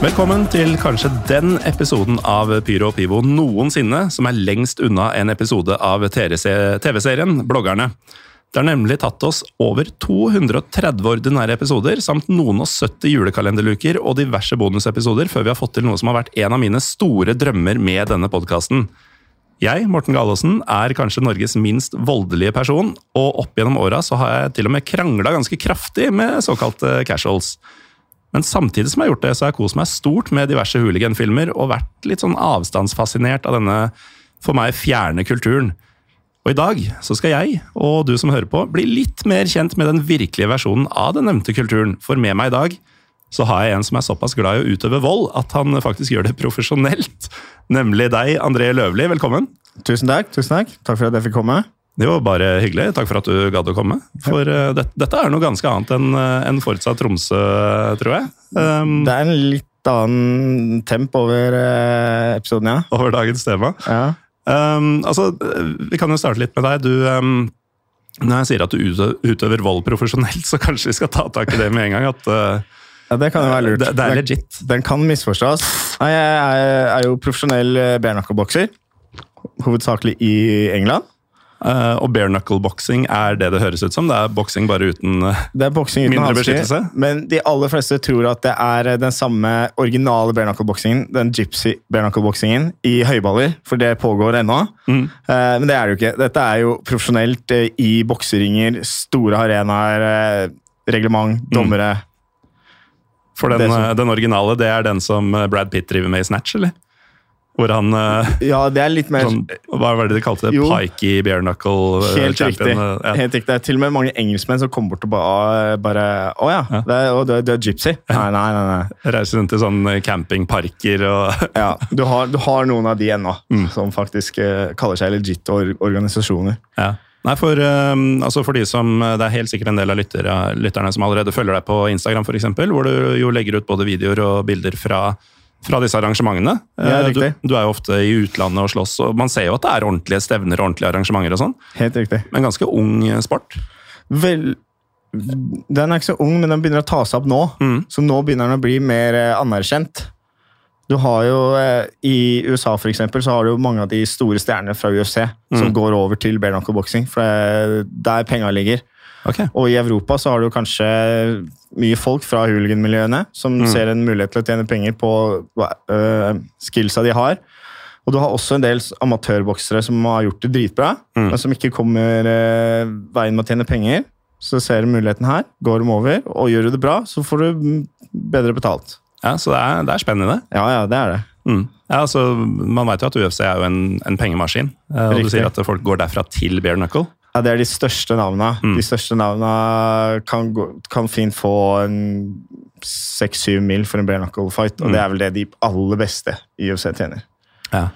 Velkommen til kanskje den episoden av Pyro og Pivo noensinne som er lengst unna en episode av TV-serien Bloggerne. Det har nemlig tatt oss over 230 ordinære episoder, samt noen og 70 julekalenderluker og diverse bonusepisoder før vi har fått til noe som har vært en av mine store drømmer med denne podkasten. Jeg, Morten Galaasen, er kanskje Norges minst voldelige person, og opp gjennom åra har jeg til og med krangla ganske kraftig med såkalte casuals. Men samtidig som jeg har gjort det, så har jeg kost meg stort med diverse hooligan-filmer og vært litt sånn avstandsfascinert av denne for meg fjerne kulturen. Og i dag så skal jeg, og du som hører på, bli litt mer kjent med den virkelige versjonen av den nevnte kulturen. For med meg i dag så har jeg en som er såpass glad i å utøve vold at han faktisk gjør det profesjonelt. Nemlig deg, André Løvli. Velkommen. Tusen takk. tusen Takk Takk for at jeg fikk komme. Det var bare hyggelig. Takk for at du gadd å komme. For uh, det, dette er noe ganske annet enn uh, en forutsatt Tromsø, tror jeg. Um, Det er en litt annen temp over uh, episoden, ja. over dagens tema. ja. Um, altså, vi kan jo starte litt med deg. Du, um, når jeg sier at du utøver vold profesjonelt, så kanskje vi skal ta tak i det med en gang. At uh, Ja, Det kan jo være lurt. det, det er legit. Den kan misforstås. Nei, Jeg er, er jo profesjonell eh, bare knuckle-bokser. Hovedsakelig i England. Uh, og bare knuckle-boksing er det det høres ut som. Det er boksing bare uten uh, uten Mindre beskyttelse? Men de aller fleste tror at det er eh, den samme originale bare knuckle-boksingen, den gypsy bare knuckle-boksingen, i høyballer, for det pågår ennå. Mm. Uh, men det er det jo ikke. Dette er jo profesjonelt i bokseringer, store arenaer, reglement, Mm. dommere. For den, som- uh, den originale, det er den som Brad Pitt driver med i Snatch, eller? Hvor han uh, Ja, det er litt mer sånn, Hva var det de kalte det? Jo. Pikey bare knuckle uh, Helt champion? riktig. uh, ja. Helt riktig. Det er til og med mange engelskmenn som kommer bort og bare, bare Å ja, Ja. Det er, er, er gypsy? Nei, nei, nei. nei. Reiser rundt i sånne campingparker og Ja, du, har, du har noen av de ennå, Mm. som faktisk uh, kaller seg legit or organisasjoner. Ja. Nei, for, um, altså for de som, Det er helt sikkert en del av lytter, lytterne som allerede følger deg på Instagram, eksempel, hvor du jo legger ut både videoer og bilder fra, fra disse arrangementene. Ja, Eh, du, du er jo ofte i utlandet og slåss, og man ser jo at det er ordentlige stevner og ordentlige arrangementer. og sånn, Helt riktig. Men ganske ung sport. Vel, den er ikke så ung, men den begynner å ta seg opp nå. Mm. Så nå begynner den å bli mer eh, anerkjent. Du har jo, eh, I USA for eksempel, så har du jo mange av de store stjernene fra UFC som Mm. går over til bare knuckle-boksing, for det er der penga ligger. Ok. Og i Europa så har du kanskje mye folk fra hooligan-miljøene som Mm. ser en mulighet til å tjene penger på uh, skillsa de har. Og du har også en del amatørboksere som har gjort det dritbra, Mm. men som ikke kommer uh, veien med å tjene penger. Så ser du muligheten her, går dem over, og gjør du det bra, så får du mm, bedre betalt. Ja, Så det er, det er spennende. Ja, ja, det er det. Mm. Ja, altså, Man vet jo at UFC er jo en, en pengemaskin. eh, Og du sier at folk går derfra til bare knuckle. Ja, Det er de største navna. Mm. De største navna kan, gå, kan fint få en seks-syv mil for en bare knuckle-fight, og Mm. det er vel det de aller beste i UFC tjener. Ja.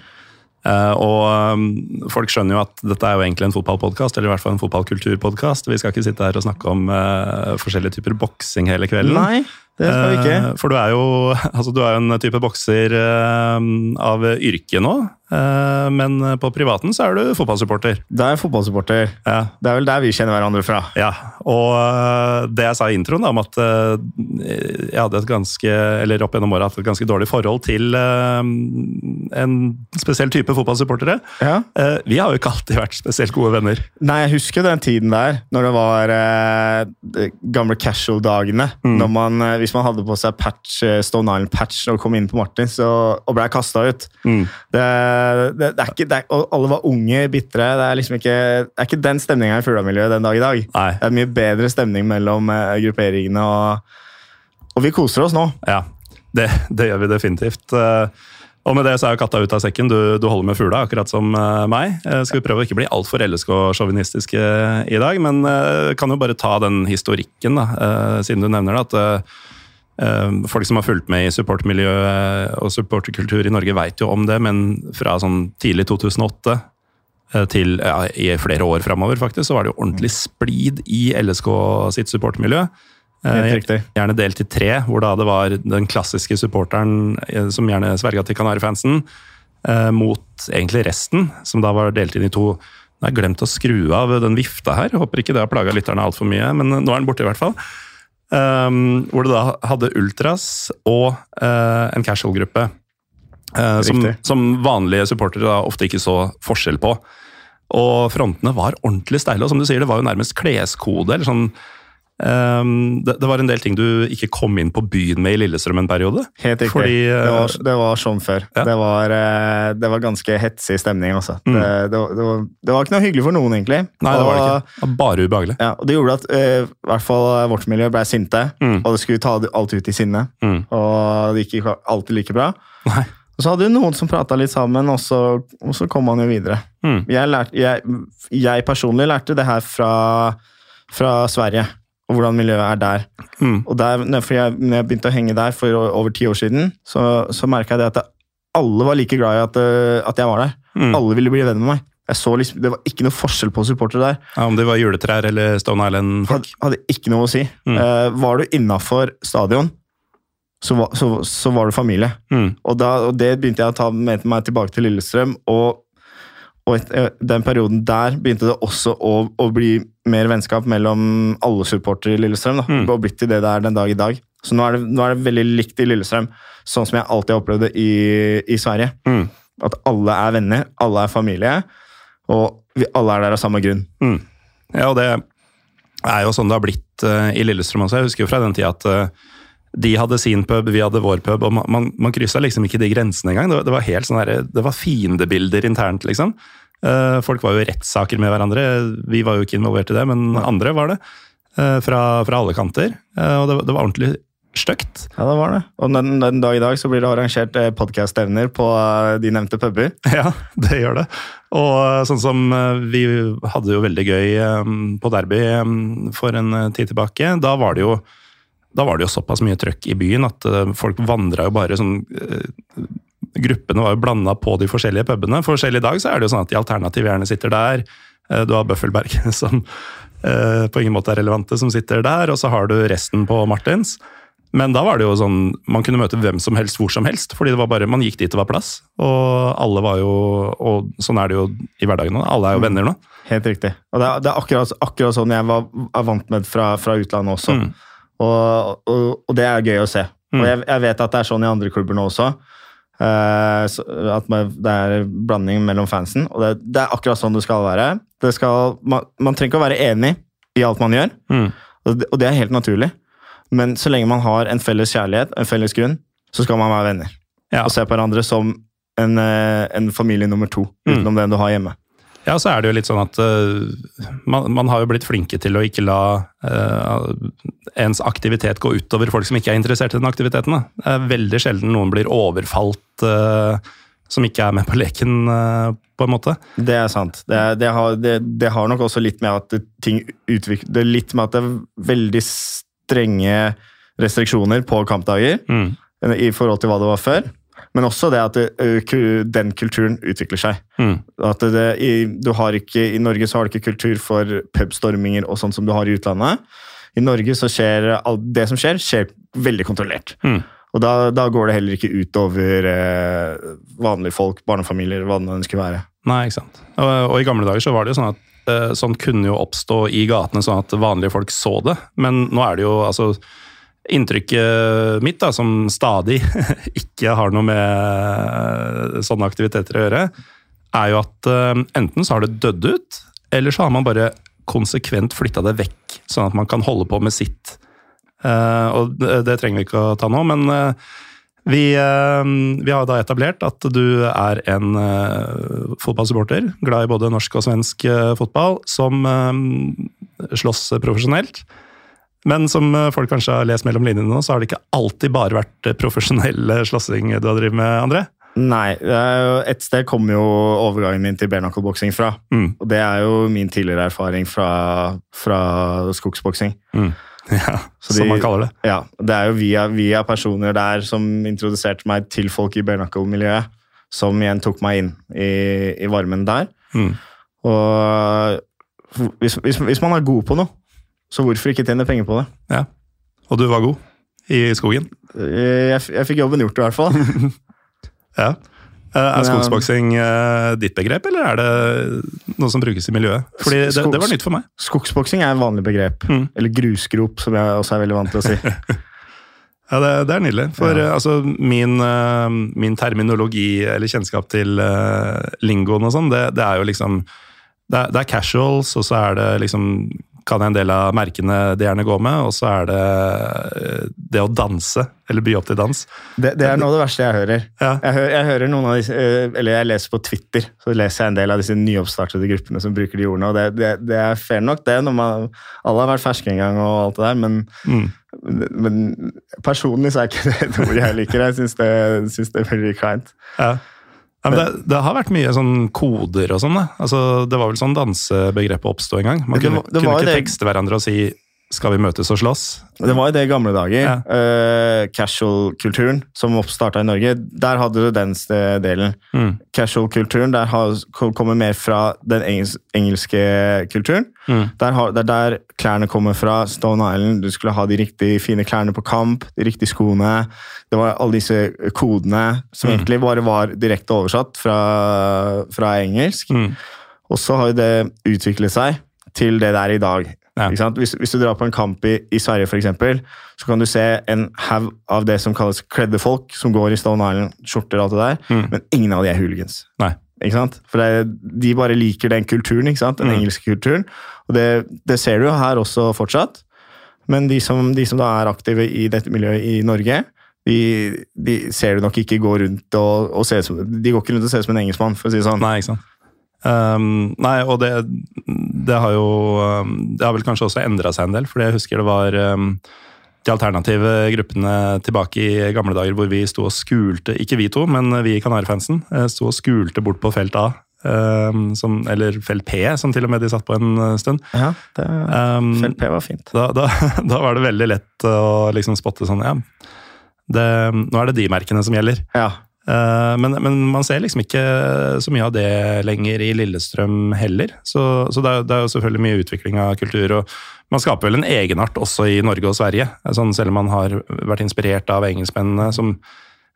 Uh, og um, folk skjønner jo at dette er jo egentlig en fotballpodkast, eller i hvert fall en fotballkulturpodkast. Vi skal ikke sitte her og snakke om uh, forskjellige typer boksing hele kvelden. Nei, det skal vi ikke. Uh, for du er jo altså, du er en type bokser av yrke nå, men på privaten så er du fotballsupporter. Det er fotballsupporter. Ja. Det er vel der vi kjenner hverandre fra. Ja, og øh, det jeg sa i introen da, om at jeg hadde et ganske, eller opp gjennom året hatt et ganske dårlig forhold til en spesiell type fotballsupportere. Ja. Eh, vi har jo ikke alltid vært spesielt gode venner. Nei, jeg husker den tiden der, når det var eh, gamle casual-dagene. Mm. Når man, eh, Hvis man hadde på seg patch, eh, Stone Island-patch og kom inn på Martin og, og ble kasta ut. Mm. Det, det, det er ikke, det er, alle var unge, bitre. Det er liksom ikke, det er ikke den stemninga i Fugla-miljøet den dag i dag. Nei. Det er mye bedre stemning mellom eh, grupperingene. og Og vi koser oss nå. Ja, det, det gjør vi definitivt. Eh, Og med det så er jo katta ut av sekken. Du, du holder med fugla, akkurat som eh, meg. Eh, Skal vi prøve å ikke bli altfor LSK-sjåvinistiske i dag, men eh, kan jo bare ta den historikken, da, eh, siden du nevner det. at eh, eh, Folk som har fulgt med i supportmiljø og supporterkultur i Norge, veit jo om det, men fra sånn tidlig 2008 eh, til ja, i flere år framover, faktisk, så var det jo ordentlig splid i LSK sitt supportermiljø. Eh. Gjerne delt i tre, hvor da det var den klassiske supporteren eh, som gjerne sverga til Kanarifansen, mot egentlig resten, som da var delt inn i to. Nå har jeg glemt å skru av den vifta her, håper ikke det har plaga lytterne altfor mye, men nå er den borte i hvert fall. Um, hvor det da hadde ultras og uh, en casual-gruppe. Uh, som, som vanlige supportere da ofte ikke så forskjell på. Og frontene var ordentlig steile, og som du sier, det var jo nærmest kleskode. eller sånn ehm, det, det var en del ting du ikke kom inn på byen med i Lillestrøm en periode. Helt riktig. Fordi, uh, det, var, det var sånn før. Ja. Det, var, uh, det var ganske hetsig stemning, altså. Mm. Det, det, var, det, var, det var ikke noe hyggelig for noen, egentlig. Nei, det var det ikke. Det var bare ubehagelig. Ja, og det gjorde at uh, i hvert fall vårt miljø ble sinte, Mm. og det skulle ta alt ut i sinne. Mm. Og det gikk ikke alltid like bra. Nei. Og så hadde jo noen som prata litt sammen, og så, og så kom man jo videre. Mm. Jeg, lærte, jeg, jeg personlig lærte det her fra, fra Sverige, og hvordan miljøet er der. Mm. Og der, når jeg, når jeg begynte å henge der for over ti år siden, så, så merka jeg det at det, alle var like glad i at, eh, at jeg var der. Mm. Alle ville bli venn med meg. Liksom, det var ikke noe forskjell på supportere der. Ja, om det var juletrær eller Stone Island-folk. Hadde, hadde ikke noe å si. Mm. Uh, var du innafor stadion, så så, så var du familie. Mm. Og, da, og det begynte jeg å ta med meg tilbake til Lillestrøm. Og, og et, eh, den perioden der begynte det også å, å bli mer vennskap mellom alle supportere i Lillestrøm. Da, Mm. og blitt til det det er den dag i dag. Så nå er, det, nå er det veldig likt i Lillestrøm, sånn som jeg alltid har opplevd det i, i Sverige. Mm. At alle er venner, alle er familie, og vi alle er der av samme grunn. Mm. Ja, og det er jo sånn det har blitt uh, i Lillestrøm også. Jeg husker jo fra den tida at eh, de hadde sin pub, vi hadde vår pub, og man, man, man kryssa liksom ikke de grensene engang. Det, det var helt sånn der, det var fiendebilder internt, liksom. Eh, folk var jo i rettssaker med hverandre. Vi var jo ikke involvert i det, men andre var det. eh, fra, fra alle kanter. Eh, og det, var- det var ordentlig stygt. Ja, det var det. Og den, den dag i dag så blir det arrangert eh, podkast-stevner på eh, de nevnte puber. Ja, det gjør det. Og eh, sånn som vi hadde jo veldig gøy på Derby for en tid tilbake. Da var det jo, da var det jo såpass mye trøkk i byen at eh, folk vandra jo bare sånn eh, Gruppene var jo blanda på de forskjellige pubene. i dag så er det jo sånn at de alternative gjerne sitter der. Eh, Du har Bøffelberg, som på ingen måte er relevante, som sitter der. Og så har du resten på Martins. Men da var det jo sånn, man kunne møte hvem som helst hvor som helst, fordi det var bare, man gikk dit det var plass. Og alle var jo, og sånn er det jo i hverdagen nå, alle er jo venner nå. Helt riktig. Og det er, det er akkurat, akkurat sånn jeg var, vant med fra, fra utlandet også. Mm. Og, og, og det er gøy å se. Og jeg, jeg vet at det er sånn i andre klubber nå også. Uh, så, at man, det er blanding mellom fansen. Og det, det er akkurat sånn det skal være. Det skal, man, man trenger ikke å være enig i alt man gjør, Mm. og det, og det er helt naturlig. Men så lenge man har en felles kjærlighet, en felles grunn, så skal man være venner. Ja. Og se på hverandre som en, eh, en familie nummer to, Mm. utenom den du har hjemme. Ja, så er det jo litt sånn at uh, man, man har jo blitt flinke til å ikke la uh, ens aktivitet gå utover folk som ikke er interessert i den aktiviteten. Da. Det er veldig sjelden noen blir overfalt uh, som ikke er med på leken, på en måte. Det er sant. Det, det, har, det, det har nok også litt med at ting utvikler Det er litt med at det er veldig strenge restriksjoner på kampdager Mm. i forhold til hva det var før. Men også det at ku- den kulturen utvikler seg. Mm. At det, i, du har ikke, I Norge så har du ikke kultur for pubstorminger og sånn som du har i utlandet. I Norge så skjer alt det som skjer, skjer veldig kontrollert. Mm. Og da, da går det heller ikke utover eh, vanlige folk, barnefamilier, hva det nå skulle være. Nei, ikke sant. Og, og i gamle dager så var det jo sånn at eh, sånn kunne jo oppstå i gatene sånn at vanlige folk så det, men nå er det jo altså Inntrykket mitt, da, som stadig ikke har noe med sånne aktiviteter å gjøre, er jo at eh, enten så har det dødd ut, eller så har man bare konsekvent flytta det vekk, sånn at man kan holde på med sitt. Eh, og det, trenger vi ikke å ta nå, men eh, vi, vi har da etablert at du er en fotballsupporter, glad i både norsk og svensk fotball, som slåss profesjonelt. Men som eh, folk kanskje har lest mellom linjene nå, så har det ikke alltid bare vært eh, profesjonell slåssing du har drevet med, André? Nei, et sted kommer jo overgangen min til bare knuckle-boksing fra. Mm. Og det er jo min tidligere erfaring fra, fra skogsboksing. Mm. Ja, de, som man kaller det. Ja, det er jo via, via personer der som introduserte meg til folk i bare knuckle-miljøet, som igjen tok meg inn i, i varmen der. Mm. Og hvis, hvis, hvis man er god på noe, så hvorfor ikke tjene penger på det? Ja. Og du var god i skogen? Jeg, jeg fikk jobben gjort, i hvert fall. Ja. Eh, Er skogsboksing eh, ditt begrep, eller er det noe som brukes i miljøet? Fordi det, det var nytt for meg. Skogsboksing er et vanlig begrep. Mm. Eller grusgrop, som jeg også er veldig vant til å si. Ja, det, det er nydelig. For Ja. eh, altså, min, eh, min terminologi eller kjennskap til uh, lingoen og sånn, det, det er jo liksom det er, det er casuals, og så er det liksom kan en del av merkene de gjerne går med, og så er det eh, det å danse, eller by opp til dans. Det, det er noe av det verste jeg hører. Ja. Jeg, hører. jeg hører noen av disse, eh, eller jeg leser på Twitter så leser jeg en del av disse nyoppstartede gruppene som bruker de ordene. og Det, det, det er fair nok, det. når man, Alle har vært ferske en gang, og alt det der, men, Mm. men personlig så er ikke det noe jeg liker. Jeg syns det, synes det er veldig kleint. Ja. Ja, men det, det har vært mye sånn koder og sånn. Altså, det var vel sånn dansebegrepet oppsto en gang. Man Det kunne, det kunne ikke tekste hverandre og si 'skal vi møtes og slåss'? Det var jo det i gamle dager. Ja. Uh, Casual-kulturen som oppstarta i Norge, der hadde du den delen. Mm. Casual-kulturen der har, kommer mer fra den engels, engelske kulturen. Mm. Der har, det er der klærne kommer fra. Stone Island. Du skulle ha de riktig fine klærne på kamp, de riktige skoene. Det var alle disse kodene som Mm. egentlig bare var direkte oversatt fra, fra engelsk. Mm. Og så har jo det utviklet seg til det det er i dag. Ja. Hvis, hvis du drar på en kamp i, i Sverige, eksempel, så kan du se en haug av det som kalles kledde folk, som går i Stone Island-skjorter og alt det der, Mm. men ingen av de er hooligans. Nei. Ikke sant? For det, de bare liker den kulturen, ikke sant? den Mm. engelske kulturen. Og det, det ser du her også fortsatt. Men de som, de som da er aktive i dette miljøet i Norge, de, de ser du nok ikke gå rundt og, og se ut som De går ikke rundt og ser ut som en engelskmann, for å si det sånn. Nei, ikke sant. Um, nei, og det, det har jo um, Det har vel kanskje også endra seg en del, fordi jeg husker det var um, de alternative gruppene tilbake i gamle dager hvor vi sto og skulte, ikke vi to, men vi i Kanarifansen, eh, sto og skulte bort på felt A. Um, som, eller felt P, som til og med de satt på en eh, stund. Ja, det, Felt P var fint. da, da, da var det veldig lett å liksom spotte sånn, ja. Det, nå er det de merkene som gjelder. Ja. Eh, Men, men man ser liksom ikke så mye av det lenger i Lillestrøm heller. Så, så det, er, det er jo selvfølgelig mye utvikling av kultur. og Man skaper vel en egenart også i Norge og Sverige. Sånn, selv om man har vært inspirert av engelskmennene, som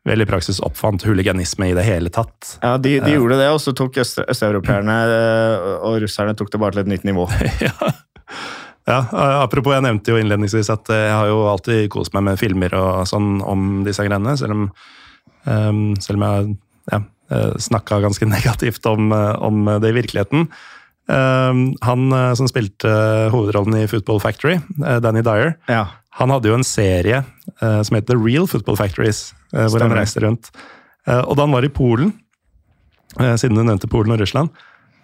vel i praksis oppfant huliganisme i det hele tatt. Ja, De, de gjorde det, og så tok øst, østeuropeerne eh, og russerne tok det bare til et nytt nivå. ja. Ja, eh, Apropos, jeg nevnte jo innledningsvis at jeg har jo alltid kost meg med filmer og sånn om disse greiene, selv om, ehm, selv om jeg ja, snakka ganske negativt om, eh, om det i virkeligheten. Um, han eh, som spilte hovedrollen i Football Factory, eh, Danny Dyer, Ja. han hadde jo en serie uh, som het The Real Football Factories, uh, hvor han reiste rundt. Uh, og da han var i Polen, eh, siden du nevnte Polen og Russland,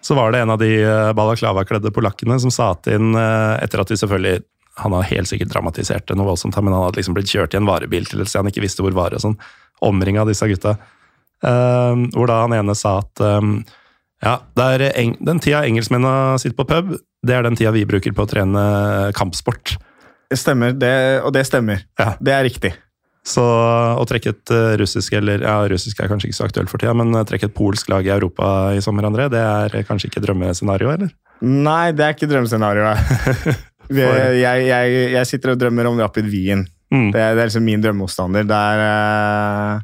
så var det en av de eh, balaklava-kledde polakkene som satte inn, eh, etter at de selvfølgelig Han har helt sikkert dramatisert det noe voldsomt, men han hadde liksom blitt kjørt i en varebil til et sted han ikke visste hvor var, og sånn. Omringa av disse gutta. Um, hvor da han ene sa at um, ja, den tida engelskmennene sitter på pub, det er den tida vi bruker på å trene kampsport. Det stemmer, det, og det stemmer. Ja. Det er riktig. Så å trekke et eh, russisk, eller ja, russisk er kanskje ikke så aktuelt for tida, men trekke et polsk lag i Europa i sommer, André, det er kanskje ikke drømmescenario, eller? Nei, det er ikke drømmescenarioet. Jeg, jeg, jeg sitter og drømmer om Rapid Wien. Mm. Det, det er liksom min drømmemotstander. Det, eh,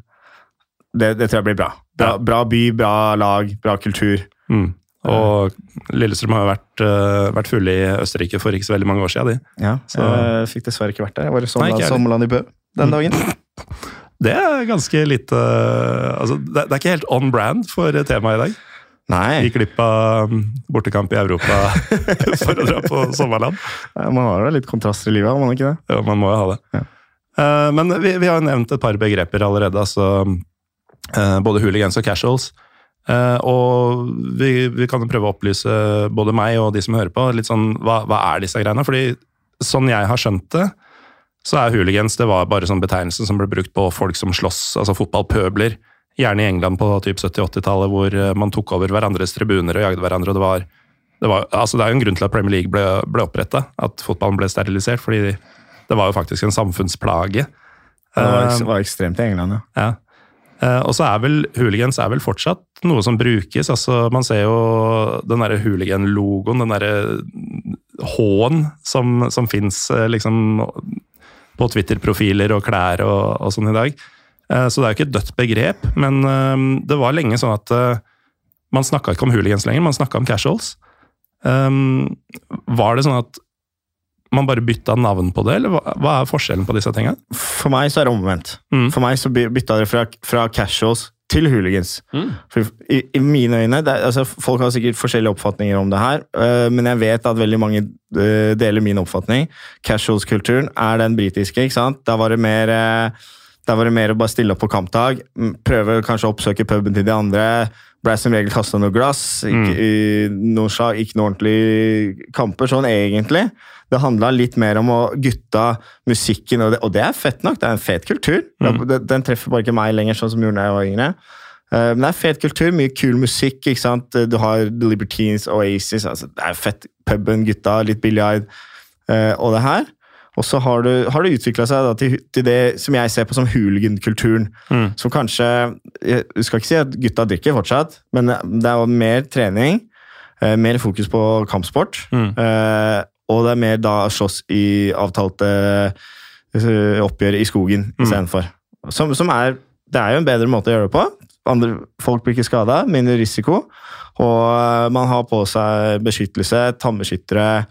det, det tror jeg blir bra. bra. Ja. Bra by, bra lag, bra kultur. Mm. Og Lillestrøm har jo vært, uh, vært fulle i Østerrike for ikke så veldig mange år siden. De. Ja, Så- Jeg fikk dessverre ikke vært der. Jeg var i sommerland, sommerland i Bø den Mm. dagen. Det er ganske lite altså, det, det er ikke helt on brand for temaet i dag. Nei, Gikk glipp av mm, bortekamp i Europa for å dra på sommerland. man har da litt kontraster i livet, har man ikke det? Ja, man må jo ha det. Ja. Eh, men vi, vi har nevnt et par begreper allerede. altså eh, Både hooligans og casuals. Eh, og vi, vi kan prøve å opplyse både meg og de som hører på, litt sånn, hva, hva er disse greiene? Fordi sånn jeg har skjønt det, så er hooligans det var bare sånn betegnelse som ble brukt på folk som slåss, altså fotballpøbler. Gjerne i England på typ 70-80-tallet, hvor man tok over hverandres tribuner og jagde hverandre. og Det var, det var, altså det er jo en grunn til at Premier League ble, ble oppretta, at fotballen ble sterilisert. fordi det var jo faktisk en samfunnsplage. Det var, Eh, var ekstremt i England, ja. ja. Eh, og så er vel hooligans er vel fortsatt noe som brukes. altså Man ser jo den derre hooligan-logoen, den derre H-en som, som fins liksom på Twitter-profiler og klær og, og sånn i dag. Eh, så det er jo ikke et dødt begrep, men eh, det var lenge sånn at eh, man snakka ikke om hooligans lenger, man snakka om casuals. Var det sånn at man bare bytta navn på det, eller hva, hva er forskjellen på disse tinga? For meg så er det omvendt. Mm. For meg så bytta det fra, fra casuals til hooligans. For i, I mine øyne det, er- altså, Folk har sikkert forskjellige oppfatninger om det her, øh, men jeg vet at veldig mange øh, deler min oppfatning. Casuals-kulturen er den britiske. ikke sant? Da var det mer øh, da var det mer å bare stille opp på kampdag, prøve kanskje å oppsøke puben til de andre. Ble som regel kasta noe glass, ikke, i noen slag, ikke noen ordentlige kamper, sånn egentlig. Det handla litt mer om å gutta musikken, og det, og det er fett nok. Det er en fet kultur. Den, den treffer bare ikke meg lenger, sånn som gjorde da jeg var yngre. Uh, Men det er fet kultur, mye kul musikk. ikke sant? Du har The Libertines, Oasis altså Det er fett. Puben, gutta, litt biljard uh, og det her. Og så har, du, har det utvikla seg til, til det som jeg ser på som hooligan-kulturen. Som kanskje Jeg skal ikke si at gutta drikker fortsatt, men det er jo mer trening. eh, Mer fokus på kampsport. eh, Og det er mer da slåss i avtalte eh, oppgjør i skogen istedenfor. Som, som er Det er jo en bedre måte å gjøre det på. Andre, folk blir ikke skada, mindre risiko. Og man har på seg beskyttelse, tannbeskyttere,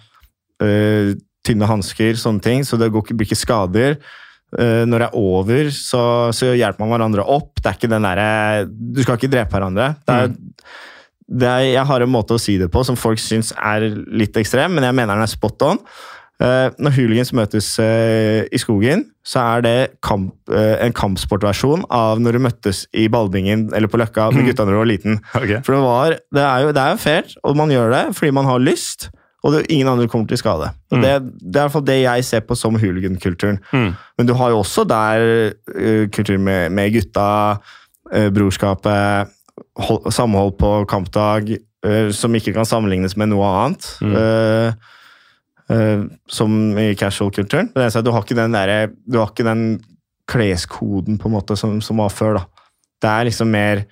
eh, tynne hansker, sånne ting, så det går ikke, blir ikke skader. Uh, når det er over, så, så hjelper man hverandre opp. Det er ikke den derre Du skal ikke drepe hverandre. Det er, det er, jeg har en måte å si det på som folk syns er litt ekstrem, men jeg mener den er spot on. Uh, når hooligans møtes uh, i skogen, så er det kamp, uh, en kampsportversjon av når du møttes i ballbingen eller på Løkka med gutta når du var liten. Okay. For det, var, det er jo det er jo fair, og man gjør det fordi man har lyst, og det, ingen andre kommer til skade. Og det, det er i hvert fall det jeg ser på som hooligan-kulturen. Mm. Men du har jo også der uh, kultur med, med gutta, uh, brorskapet, hold, samhold på kampdag, uh, som ikke kan sammenlignes med noe annet. Uh, som i casual-kulturen. Du har ikke den, der, du har ikke den kleskoden på en måte som, som var før. da. Det er liksom mer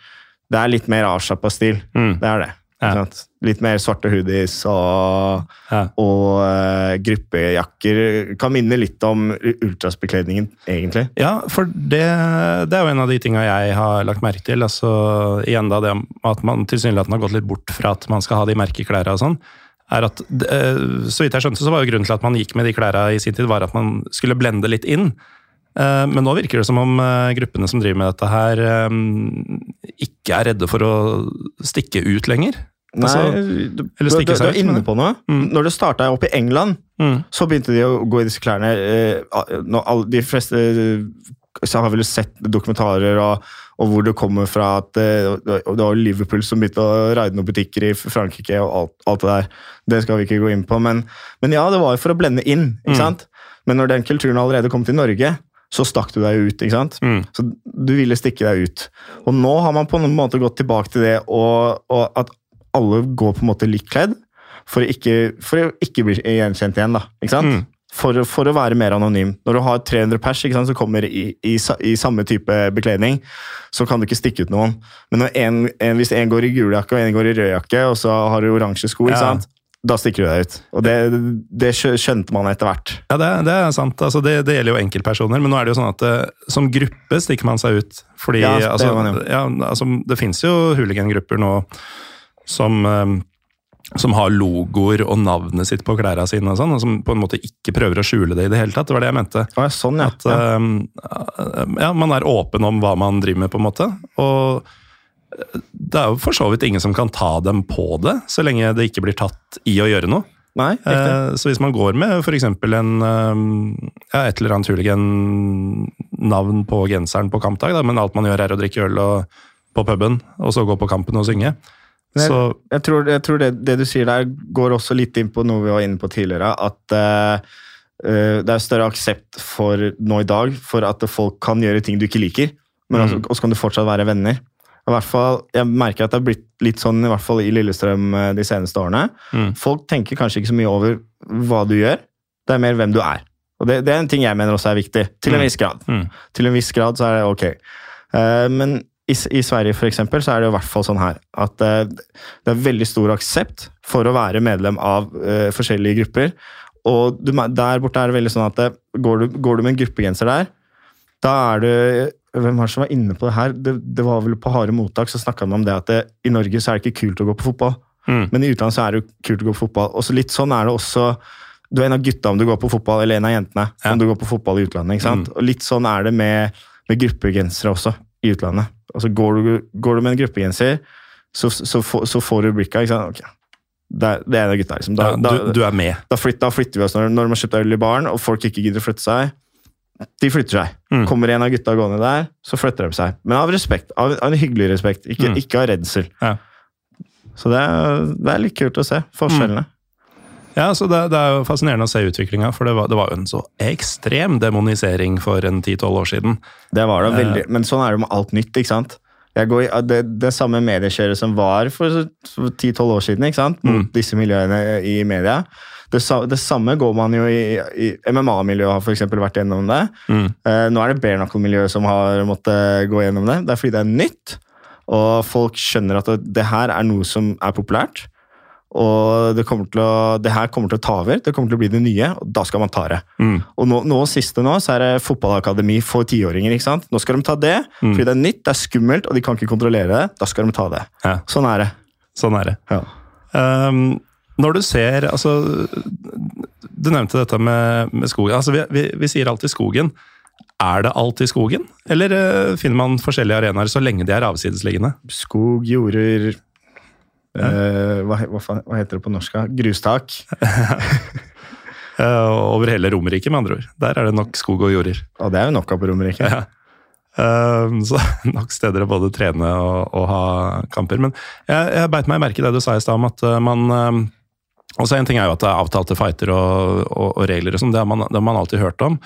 Det er litt mer avslappa stil. Mm. Det er det. Ja. Litt mer svarte hoodies og, Ja. og uh, gruppejakker. Kan minne litt om ultrasbekledningen, egentlig. Ja, for det, det er jo en av de tinga jeg har lagt merke til. altså Igjen da det at man tilsynelatende har gått litt bort fra at man skal ha de merkeklærne og sånn. er at, uh, Så vidt jeg skjønte, så var jo grunnen til at man gikk med de klærne i sin tid, var at man skulle blende litt inn. Eh, Men nå virker det som om eh, gruppene som driver med dette her, eh, ikke er redde for å stikke ut lenger. Altså, Nei, du, du, eller du, du er inne på noe. Når det starta opp i England, Mm. så begynte de å gå i disse klærne. De fleste så har vel sett dokumentarer og, og hvor det kommer fra at det var Liverpool som begynte å raide noen butikker i Frankrike og alt, alt det der. Det skal vi ikke gå inn på, men, men ja, det var jo for å blende inn. ikke sant? Men når den kulturen allerede kom til Norge, så stakk du deg ut. ikke sant? Mm. Så du ville stikke deg ut. Og nå har man på en måte gått tilbake til det og, og at alle går på en måte likt kledd for å ikke, for å ikke bli gjenkjent igjen. da, ikke sant? Mm. For, for å være mer anonym. Når du har 300 pers ikke sant, som kommer i, i, i samme type bekledning, så kan du ikke stikke ut noen. Men når en, en, hvis en går i gul jakke og en går i rød jakke, og så har du oransje sko, ikke sant? Da stikker du deg ut. Og det, det skjønte man etter hvert. Ja, det, det er sant. Altså, det, det gjelder jo enkeltpersoner, men nå er det jo sånn at eh, som gruppe stikker man seg ut. Fordi Ja, det altså, man ja, altså, det finnes jo hooligangrupper nå som, eh, som har logoer og navnet sitt på klærne sine, og sånn, og som på en måte ikke prøver å skjule det i det hele tatt. Det var det jeg mente. Ja, sånn, ja. At um, ja, man er åpen om hva man driver med, på en måte. Og det er jo for så vidt ingen som kan ta dem på det, så lenge det ikke blir tatt i å gjøre noe. Nei. Eh, Så hvis man går med f.eks. en eh, ja, et eller annet hooligan-navn på genseren på kampdag, da, men alt man gjør er å drikke øl og, på puben, og så gå på kampen og synge, jeg- så Jeg tror, jeg tror det, det du sier der, går også litt inn på noe vi var inne på tidligere. At eh, det er større aksept for nå i dag for at folk kan gjøre ting du ikke liker, men altså, og så kan du fortsatt være venner. I hvert fall, Jeg merker at det har blitt litt sånn i hvert fall i Lillestrøm eh, de seneste årene. Mm. Folk tenker kanskje ikke så mye over hva du gjør, det er mer hvem du er. Og det, det er en ting jeg mener også er viktig, til en Mm. viss grad. Mm. Til en viss grad så er det ok. Uh, men i, i Sverige for eksempel, så er det i hvert fall sånn her at uh, det er veldig stor aksept for å være medlem av uh, forskjellige grupper. Og du, der borte er det veldig sånn at det, går, du, går du med en gruppegenser der, da er du Hvem var det som var inne på det her? Det, det var vel på Harde mottak, så snakka man om det at det, i Norge så er det ikke kult å gå på fotball. Mm. Men i utlandet så er det jo kult å gå på fotball. Og så litt sånn er det også Du er en av gutta om du går på fotball, eller en av jentene Ja. om du går på fotball i utlandet. ikke sant? Og litt sånn er det med, med gruppegensere også i utlandet. Altså Går du, går du med en gruppegenser, så, så, får- så får du blikka. ikke sant? Ok. Det er, det er en av gutta. liksom. Da, Ja, du, du er med. da, flytter, da flytter vi oss når, når man kjøper øl i baren, og folk ikke gidder å flytte seg. De flytter seg. Mm. Kommer en av gutta gående der, så flytter de seg. Men av respekt. Av, av en hyggelig respekt, ikke, Mm. ikke av redsel. Ja. Så det er, det er litt kult å se forskjellene. Ja, så det, det er jo fascinerende å se utviklinga, for det var, det var en så ekstrem demonisering for en 10-12 år siden. Det var det Eh. veldig, Men sånn er det med alt nytt. ikke sant? I, det, det samme mediekjøret som var for for 10-12 år siden, ikke sant? mot Mm. disse miljøene i media. Det, det samme går man jo i, i MMA-miljøet har eksempel vært gjennom det. Mm. Eh, nå er det bare knuckle-miljøet som har måttet gå gjennom det. Det er fordi det er nytt, og folk skjønner at det, her er noe som er populært. Og det, å, det her kommer til å ta over, det kommer til å bli det nye, og da skal man ta det. Mm. Og nå, nå siste nå, så er det fotballakademi for tiåringer. ikke sant? Nå skal de ta det, Mm. fordi det er nytt, det er skummelt, og de kan ikke kontrollere det. Da skal de ta det. Ja. Sånn er det. Sånn er det. Ja. Um, når du ser altså, Du nevnte dette med, med skogen. Altså, vi, vi, vi sier alltid skogen. Er det alltid skogen, eller uh, finner man forskjellige arenaer så lenge de er avsidesliggende? Skog, jorder eh, hva, hva, hva heter det på norsk? Grustak. uh, over hele Romerike, med andre ord. Der er det nok skog og jorder. Og det er jo nok av på Romerike. Ja. Så nok steder å både trene og, og ha kamper. Men jeg, jeg beit meg merke i det du sa i stad om at uh, man um, også En ting er jo at det er avtalte fighter og, og, og regler og sånn, det, det har man alltid hørt om.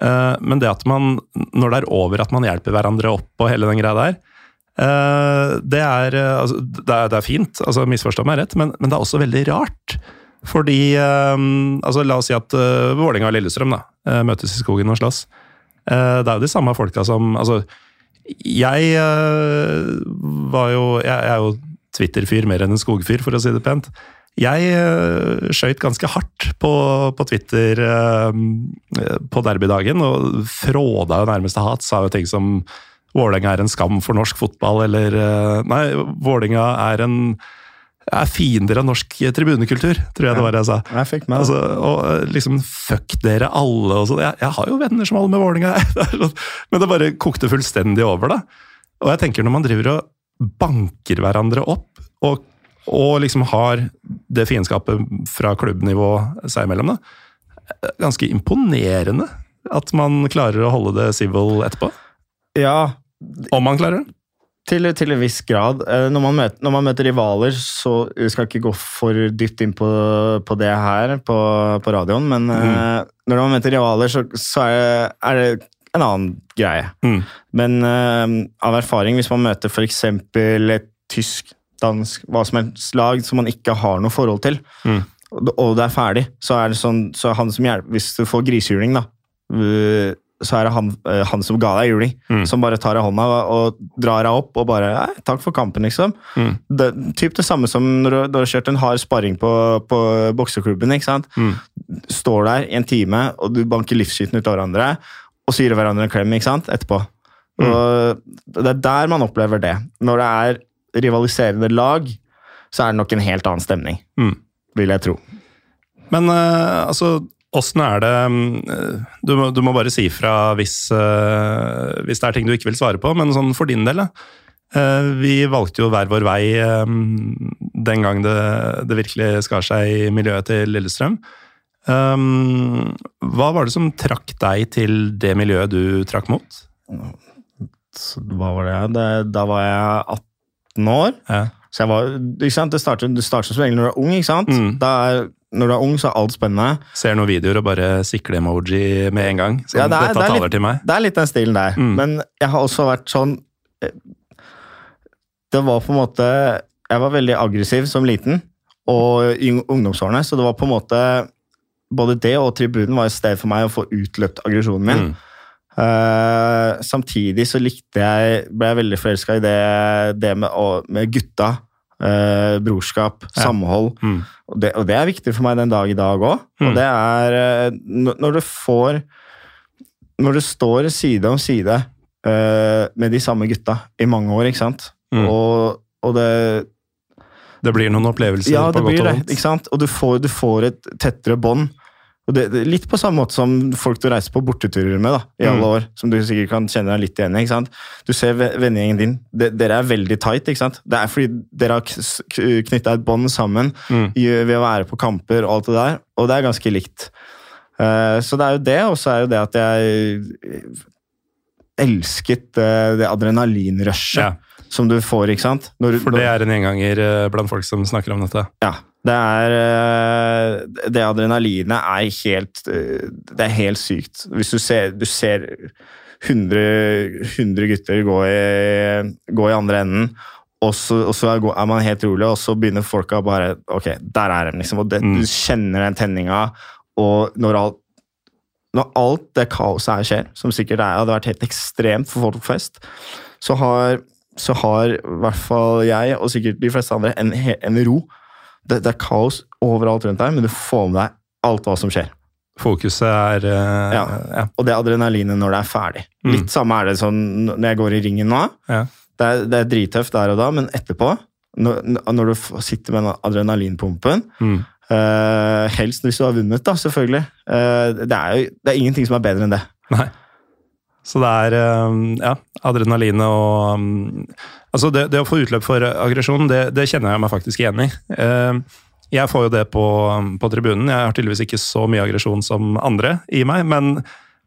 Uh, men det at man, når det er over at man hjelper hverandre opp og hele den greia der, uh, det, er, uh, altså, det, er, det er fint, altså misforstå meg rett, men, men det er også veldig rart. Fordi uh, altså, La oss si at uh, Vålerenga og Lillestrøm da, møtes i skogen og slåss. Eh, Det er jo de samme folka som Altså, jeg eh, var jo Jeg er jo Twitter-fyr mer enn en skogfyr, for å si det pent. Jeg uh, skøyt ganske hardt på, på Twitter eh, på derbydagen, og fråda jo nærmeste hat. Sa jo ting som Vålerenga er en skam for norsk fotball, eller eh, Nei, Vålerenga er en er fiender av norsk tribunekultur, tror jeg det var jeg sa. Jeg fikk med Altså, og eh, liksom fuck dere alle og sånn. Jeg, jeg har jo venner som holder med Vålerenga, er sånn- men det bare kokte fullstendig over, da. Og jeg tenker når man driver og banker hverandre opp, og, og liksom har det fiendskapet fra klubbnivå seg imellom, da. Ganske imponerende at man klarer å holde det civil etterpå. Ja, Om man klarer det. til, til en viss grad. Eh, Når man, møter, når man møter rivaler, så jeg skal ikke gå for dypt inn på, på det her på, på radioen, men mm. når man møter rivaler, så, så er, det, er det en annen greie. Mm. Men eh, av erfaring, hvis man møter f.eks. et tysk, dansk, hva som helst lag som man ikke har noe forhold til, Mm. og det- er ferdig, så er det sånn så han som hjelper Hvis du får grisehjuling, da, øh, så er det han, øh, han som ga deg juling, Mm. som bare tar deg hånda og drar deg opp og bare takk for kampen, liksom. Mm. Det, typ det samme som når du, du har kjørt en hard sparring på, på bokseklubben. ikke sant? Mm. Står der i en time, og du banker livsskiten ut av hverandre, og så gir hverandre en klem ikke sant? etterpå. Mm. Og det er der man opplever det. Når det er rivaliserende lag, så er det nok en helt annen stemning, Mm. vil jeg tro. Men uh, altså, åssen er det mm, du, må, du må bare si fra hvis, uh, hvis det er ting du ikke vil svare på, men sånn for din del, da. Uh, vi valgte jo hver vår vei um, den gang det, det virkelig skar seg i miljøet til Lillestrøm. Um, hva var det som trakk deg til det miljøet du trakk mot? Hva var det? det? Da var jeg 18 år. Ja. Så jeg var, ikke sant? Det starter, det starter som regel når du er ung. ikke sant? Mm. Da er når du er ung, så er alt spennende. Ser noen videoer og bare sikle-emoji med en gang. Ja, det er- det er litt-. Det er litt den stilen der. Mm. Men jeg har også vært sånn eh, Det var på en måte Jeg var veldig aggressiv som liten og i ungdomsårene, så det var på en måte Både det og tribunen var et sted for meg å få utløpt aggresjonen min. Mm. Eh, samtidig så likte jeg ble jeg veldig forelska i det, det med, å- med gutta. Uh, brorskap, Ja. samhold. Mm. Og det, og det er viktig for meg den dag i dag òg. Mm. Og det er uh, når du får Når du står side om side med de samme gutta i mange år, ikke sant. Mm. Og, og det Det blir noen opplevelser Ja, på godt og det. vondt. Og du får, du får et tettere bånd. Og det, det, litt på samme måte som folk du reiser på borteturer med da, i alle Mm. år. Som du sikkert kan kjenne deg litt igjen i. ikke sant? Du ser ve- vennegjengen din. De, dere er veldig tight. ikke sant? Det er fordi dere har knytta et bånd sammen Mm. ved å være på kamper og alt det der. Og det er ganske likt. Uh, så det er jo det, og så er jo det at jeg elsket uh, det adrenalinrushet Ja, som du får, ikke sant? Når, for det er en gjenganger eh, blant folk som snakker om dette. ja, det er eh, Det adrenalinet er helt eh, Det er helt sykt. Hvis du ser, du ser 100, 100 gutter gå i, gå i andre enden, og så, og så er, man helt rolig, og så begynner folka bare Ok, der er de, liksom. Og det, Mm. du kjenner den tenninga, og når alt når alt det kaoset her skjer, som sikkert er, hadde vært helt ekstremt for folk flest, så har, så har i hvert fall jeg, og sikkert de fleste andre, en, en ro. Det, det er kaos overalt rundt deg, men du får med deg alt hva som skjer. Fokuset er uh, Ja. ja. Og det adrenalinet når det er ferdig. Mm. Litt samme er det sånn når jeg går i ringen nå. Ja. Det, er, det er drittøft der og da, men etterpå, når, når du sitter med den adrenalinpumpen Mm. uh, Helst hvis du har vunnet, da, selvfølgelig. Uh, det er jo det er ingenting som er bedre enn det. Nei. Så det er ja, adrenalinet og um, Altså, det, det å få utløp for aggresjon, det, det kjenner jeg meg faktisk igjen i. Eh, Jeg får jo det på, på tribunen. Jeg har tydeligvis ikke så mye aggresjon som andre i meg, men,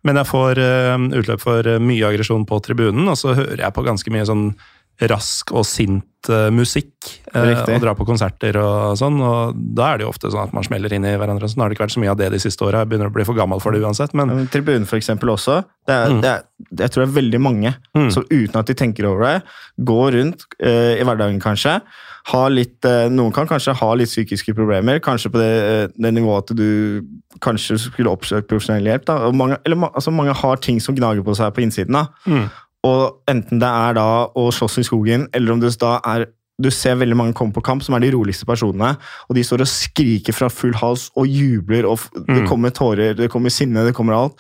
men jeg får eh, utløp for mye aggresjon på tribunen, og så hører jeg på ganske mye sånn rask og sint uh, musikk. Uh, og dra på konserter og sånn, og da er det jo ofte sånn at man smeller inn i hverandre. Så nå har det ikke vært så mye av det de siste åra. Begynner å bli for gammel for det uansett, men Men Tribunen for eksempel også. Det er, Mm. det er, jeg tror det er veldig mange Mm. som uten at de tenker over det, går rundt uh, i hverdagen kanskje. Litt, noen kan kanskje ha litt psykiske problemer, kanskje på det, det nivået at du kanskje skulle oppsøkt profesjonell hjelp. Da. Og mange, eller, altså, mange har ting som gnager på seg på innsiden. Da. Mm. Og enten det er da å slåss i skogen, eller om det da er du ser veldig mange komme på kamp, som er de roligste personene. Og de står og skriker fra full hals og jubler, og det Mm. kommer tårer, det kommer sinne, det kommer alt.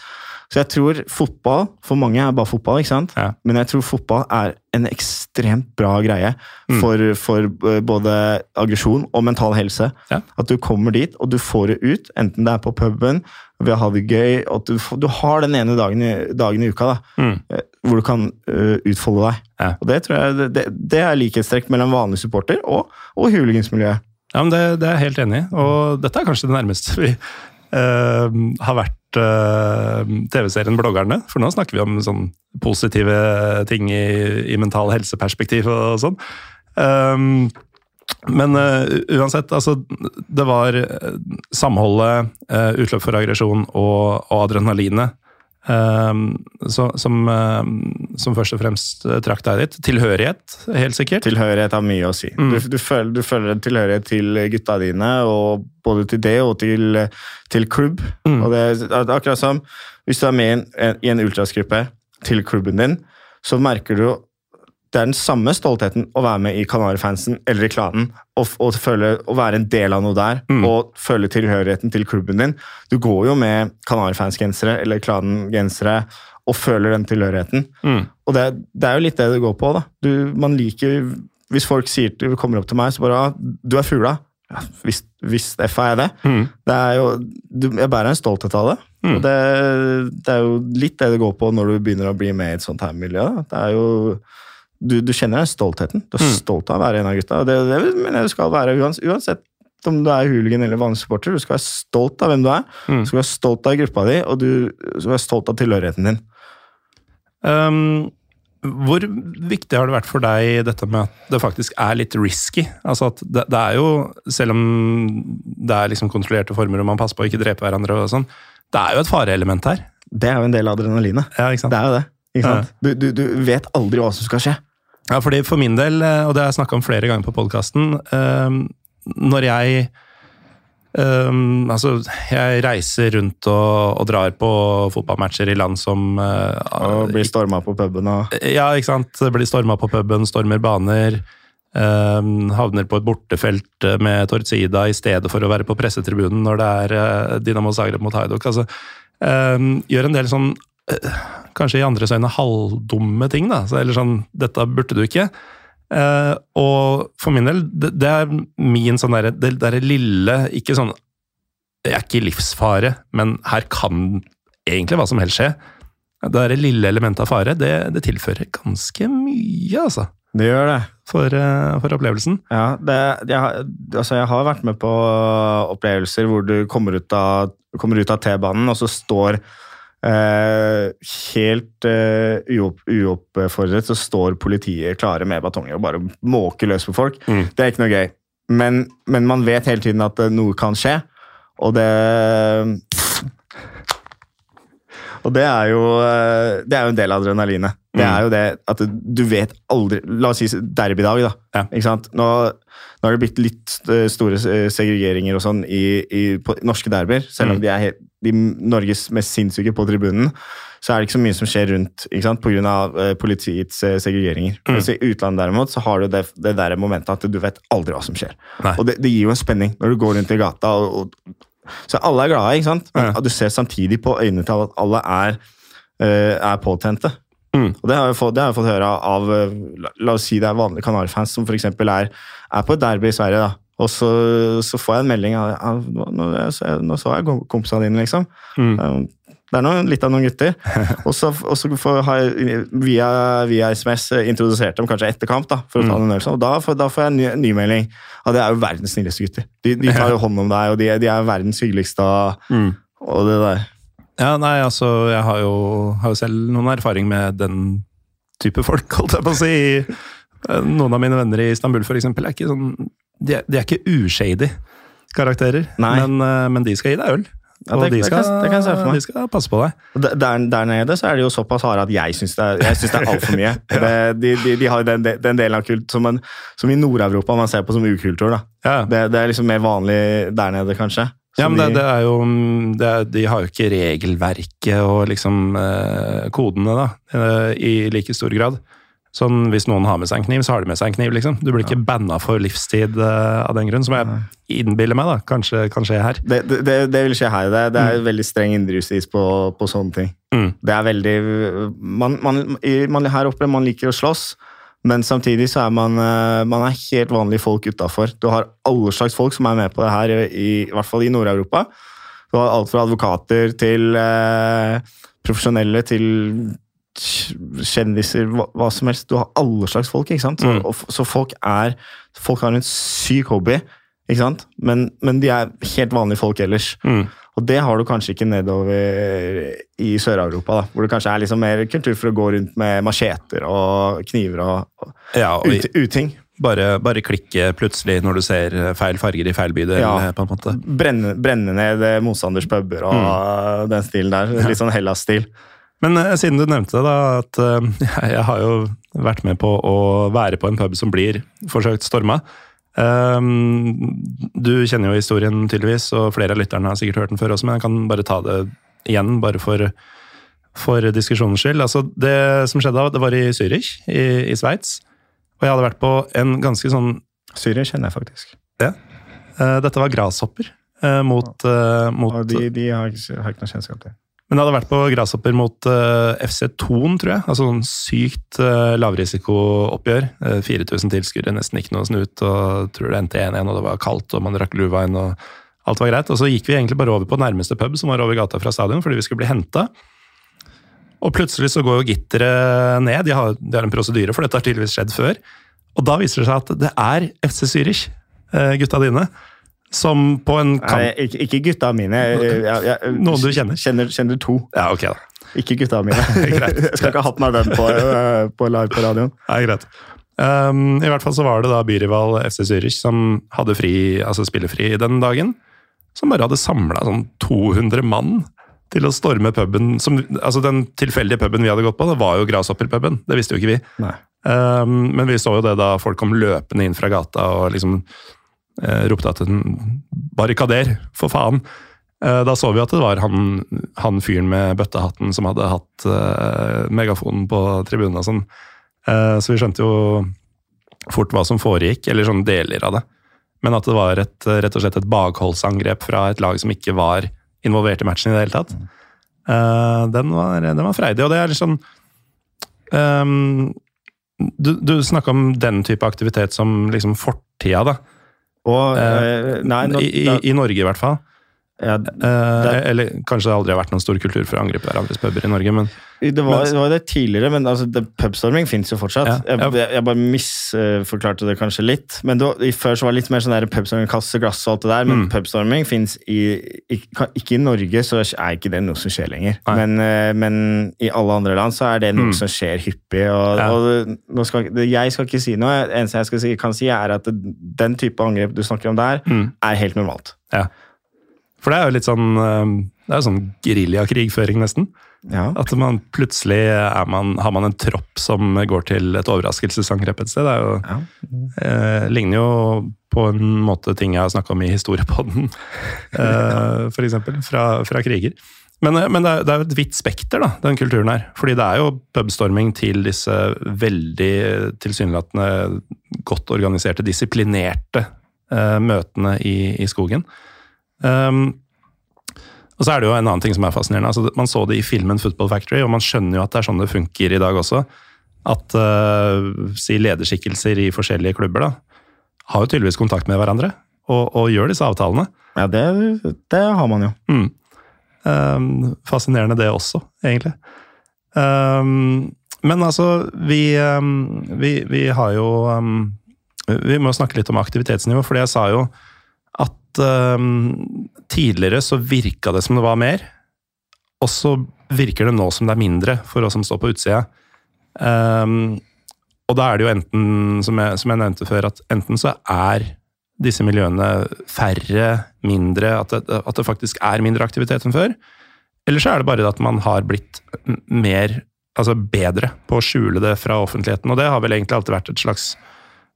Så jeg tror fotball, for mange er bare fotball, ikke sant? Ja. Men jeg tror fotball er en ekstremt bra greie Mm. for, for eh, både aggresjon og mental helse. Ja. At du kommer dit, og du får det ut, enten det er på puben, ved å ha det gøy, at du, du har den ene dagen i, dagen i uka da, Mm. Hvor du kan uh, utfolde deg. Ja. Og det tror jeg det, det, er likhetstrekk mellom vanlig supporter og, og hooligansmiljøet. Ja, men det, det er jeg helt enig i, og dette er kanskje det nærmeste vi uh, har vært uh, TV-serien Bloggerne. For nå snakker vi om sånn positive ting i, i mental helseperspektiv og sånn. Um, men uh, uansett, altså Det var samholdet, uh, utløp for aggresjon og, og adrenalinet så, som, eh, som først og fremst eh, trakk deg dit. Tilhørighet, helt sikkert. Tilhørighet har mye å si. Mm. Du, du, føler, du føler en tilhørighet til gutta dine, og både til det og til, til klubb. Mm. Og det, det er akkurat som hvis du er med i en, i en ultrasgruppe til klubben din, så merker du det er den samme stoltheten å være med i Kanarifansen eller i klanen og, og føle, å være en del av noe der Mm. og føle tilhørigheten til klubben din. Du går jo med Kanarifansgensere eller Klanen-gensere og føler den tilhørigheten. Mm. Og det, det er jo litt det det går på. da. Du, man liker, Hvis folk sier til, kommer opp til meg så bare ah, 'Du er fugla'. Ja, visst, visst F er jeg det. Mm. det er jo, du, jeg bærer en stolthet av det. Mm. Og det, det er jo litt det det går på når du begynner å bli med i et sånt her miljø. Da. Det er jo, du, du kjenner den stoltheten. Du er Mm. stolt av å være en av gutta. Det, det mener jeg du skal være uansett, om du er hooligan eller vanlig supporter. Du skal være stolt av hvem du er. Mm. Du skal være stolt av gruppa di, og du skal være stolt av tilhørigheten din. Um, hvor viktig har det vært for deg dette med at det faktisk er litt risky? Altså at det, det er jo, selv om det er liksom kontrollerte former og man passer på å ikke drepe hverandre og sånn, det er jo et fareelement her. Det er jo en del av adrenalinet. Ja? Det er jo det. Ikke sant? Du, du, du vet aldri hva som skal skje. Ja, fordi for min del, eh, og det har jeg snakka om flere ganger på podkasten, når jeg Um, altså, jeg reiser rundt og, og, drar på fotballmatcher i land som uh, Og blir storma på puben og Ja, ikke sant. Blir storma på puben, stormer baner. Um, havner på et bortefelt med Tortsida i stedet for å være på pressetribunen når det er uh, Dinamo Zagreb mot Haiduk. Altså, um, gjør en del sånn kanskje i andres øyne halvdumme ting. da, så, Eller sånn 'dette burde du ikke'. Eh, og for min del, det, det er min sånn derre Det derre lille Ikke sånn Det er ikke livsfare, men her kan egentlig hva som helst skje. Det derre lille elementet av fare, det, det, tilfører ganske mye, altså. Det gjør det. For, uh, for opplevelsen. Ja, det, jeg, altså jeg har vært med på opplevelser hvor du kommer ut av, av T-banen, og så står helt uh, uoppfordret så står politiet klare med batonger og bare måker løs på folk. Mm. Det er ikke noe gøy. Men, men, man vet hele tiden at noe kan skje, og det Og det er jo, eh, det er jo en del av adrenalinet. Det er mm. jo det at du vet aldri La oss si derbydag, da. Ja. Ikke sant? Nå, nå har det blitt litt store segregeringer og sånn i, i, på norske derbyer, selv om mm. de er helt de Norges mest sinnssyke på tribunen, så er det ikke så mye som skjer rundt ikke sant? pga. Uh, politiets uh, segregeringer. Mm. Mens I utlandet derimot så har du det, det der momentet at du vet aldri hva som skjer. Nei. Og det, det, gir jo en spenning når du går rundt i gata. og, og så alle er glade, ikke sant? Men du ser samtidig på øynene til at alle er, uh, er påtente. Mm. Og det har, jeg fått, det har jeg fått høre av la, la, oss si det er vanlige Kanarfans som f.eks. Er, er på et derby i Sverige. da, og så, så, får jeg en melding av av nå, nå, så jeg kompisene dine, liksom. Mm. Det er noen, litt av noen gutter. Og så, har jeg via, via, SMS introdusert dem kanskje etter kamp. da, for å ta mm. en og da, får, da får jeg en ny, ny melding. Ja, det er jo verdens snilleste gutter. De, de tar jo hånd om deg, og de, de er verdens hyggeligste. Mm. og det der. Ja, nei, altså, jeg har jo, har jo selv noen erfaring med den type folk, holdt jeg på å si. Noen av mine venner i Istanbul for eksempel, er ikke sånn de, de er ikke ushady karakterer, men, eh, men, de skal gi deg øl. Ja, det, og de skal, det kan, det kan de skal, passe på deg. Der, der, nede så er det jo såpass harde at jeg syns det, er, det er altfor mye. ja. de, de, de, har den, den, delen av kult som, en, som i Nord-Europa man ser på som ukultur. Ja. Det, er liksom mer vanlig der nede, kanskje. Ja, men det, er jo er, De har jo ikke regelverket og liksom eh, kodene da, eh, i like stor grad. Sånn, Hvis noen har med seg en kniv, så har de med seg en kniv. liksom. Du blir ikke ja. banna for livstid uh, av den grunn, som jeg innbiller meg da, kanskje kan skje her. Det, det, det vil skje her. Det, det er mm. veldig streng indrejustis på, på, sånne ting. Mm. Det er veldig man, man, man, Her oppe man liker å slåss, men samtidig så er man, uh, man er helt vanlige folk utafor. Du har alle slags folk som er med på det her, i, i hvert fall i Nord-Europa. Du har alt fra advokater til uh, profesjonelle til kjendiser, hva, hva, som helst. Du har alle slags folk. ikke sant? Så, mm. og, så folk er Folk har en syk hobby, ikke sant? Men, men de er helt vanlige folk ellers. Mm. Og det har du kanskje ikke nedover i Sør-Europa, da, hvor det kanskje er liksom mer kultur for å gå rundt med macheter og kniver og, og ja, ut, uting. Bare, bare, klikke plutselig når du ser feil farger i feil bydel. Ja, på en måte. Brenne, brenne ned motstanders puber og mm. den stilen der. Litt sånn Hellas-stil. Men uh, siden du nevnte da, at uh, jeg har jo vært med på å være på en pub som blir forsøkt storma. Um, du kjenner jo historien tydeligvis, og flere av lytterne har sikkert hørt den før også, men jeg kan bare ta det igjen, bare for, for diskusjonens skyld. Altså, det som skjedde da, det var i Zürich i, i Sveits. Og jeg hadde vært på en ganske sånn Zürich kjenner jeg faktisk. Ja. Uh, dette var Grasshopper mot, mot de, de har, har ikke noe kjennskap til. Men det hadde vært på Grasshopper mot uh, eh, FC Thon, tror jeg. Altså sånn sykt uh, lavrisikooppgjør. Uh, 4000 tilskuere, nesten ikke noe snut. og tror det endte 1-1, og det var kaldt, og man drakk Luvain, og alt var greit. Og så gikk vi egentlig bare over på nærmeste pub, som var over gata fra stadion, fordi vi skulle bli henta. Og plutselig så går jo gitteret ned. De har, de har en prosedyre, for dette har tydeligvis skjedd før. Og da viser det seg at det er FC Zürich, gutta dine som på en kamp Nei, ikke, ikke gutta mine. Jeg, jeg, Noen du kjenner? Kjenner, kjenner to. Ja, ok da. Ikke gutta mine. Greit. Jeg skal ikke ha hatt meg den på, eh, på live på radioen. Nei, greit. Um, I hvert fall så var det da byrival FC Zürich som hadde fri, altså spillefri den dagen. Som bare hadde samla sånn 200 mann til å storme puben. Som, altså Den tilfeldige puben vi hadde gått på, det var jo Grasshopper-puben. Det visste jo ikke vi. Um, men vi så jo det da folk kom løpende inn fra gata og liksom eh, ropte at den barrikader, for faen. Eh, da så vi at det var han, han fyren med bøttehatten som hadde hatt eh, megafonen på tribunen og sånn. Eh, så vi skjønte jo fort hva som foregikk, eller sånne deler av det. Men at det var et, rett og slett et bakholdsangrep fra et lag som ikke var involvert i matchen i det hele tatt. Eh, den, var, den var freidig, og det er litt sånn um, Du, du snakka om den type aktivitet som liksom fortida, da. Og, eh, nei, nå, I, i, I Norge, i hvert fall. Ja, Eh, eller kanskje det aldri har vært noen stor kultur for å angripe hverandres puber i Norge, men det, var, men- det var det tidligere, men altså, det, pubstorming fins jo fortsatt. Ja, ja. Jeg, jeg, bare misforklarte det kanskje litt. Men da, Før så var det litt mer sånn der pubstorming, kaste glass og alt det der, men Mm. pubstorming fins i ikke, ikke i Norge, så er ikke det noe som skjer lenger. Men, eh, men i alle andre land så er det noe Mm. som skjer hyppig. Og, og nå skal, jeg skal ikke si noe. Det eneste jeg si, kan si, er at det, den type angrep du snakker om der, Mm. er helt normalt. ja. For det er jo litt sånn eh, Det er jo sånn geriljakrigføring, nesten. Ja. At man plutselig er man, har man en tropp som går til et overraskelsesangrep et sted. Det jo, Ja. eh, ligner jo på en måte ting jeg har snakka om i historiepodden, eh, eksempel, fra, fra kriger. Men, eh, men det, er, det er jo et vidt spekter, da, den kulturen her. Fordi det er jo pubstorming til disse veldig tilsynelatende godt organiserte, disiplinerte eh, møtene i, i skogen. Um, og så er det jo en annen ting som er fascinerende. altså Man så det i filmen Football Factory, og man skjønner jo at det er sånn det funker i dag også. At uh, si lederskikkelser i forskjellige klubber da, har jo tydeligvis kontakt med hverandre, og, og gjør disse avtalene. Ja, det, det har man jo. Mm. Um, fascinerende det også, egentlig. Um, men altså, vi, um, vi, vi har jo Vi må snakke litt om aktivitetsnivå, for jeg sa jo um, tidligere så virka det som det var mer, og så virker det nå som det er mindre for oss som står på utsida. Um, og da er det jo enten, som jeg, som jeg nevnte før, at enten så er disse miljøene færre, mindre, at det, at det faktisk er mindre aktivitet enn før. Eller så er det bare at man har blitt mer, altså bedre på å skjule det fra offentligheten. Og det har vel egentlig alltid vært et slags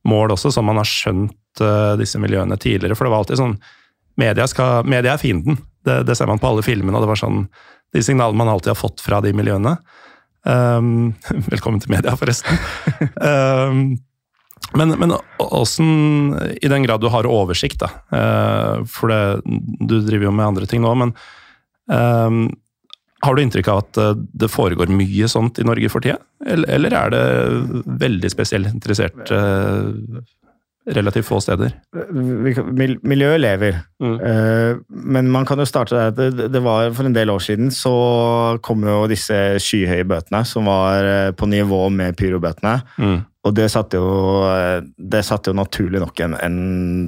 mål også, som man har skjønt eh, disse miljøene tidligere. For det var alltid sånn Media, skal, media er fienden. Det, det ser man på alle filmene, og det var sånn de signalene man alltid har fått fra de miljøene. Um, velkommen til media, forresten. um, men, men åssen, i den grad du har oversikt, da Uh, For det, du driver jo med andre ting nå, men um, har du inntrykk av at eh, det foregår mye sånt i Norge for tida? Eller, eller er det veldig spesielt interessert eh, relativt få steder? Miljøet lever. Mm. Eh, men man kan jo starte der. Det, var For en del år siden så kom jo disse skyhøye bøtene, som var eh, på nivå med pyrobøtene. Mm. Og det satte jo, eh, det satte jo naturlig nok en, en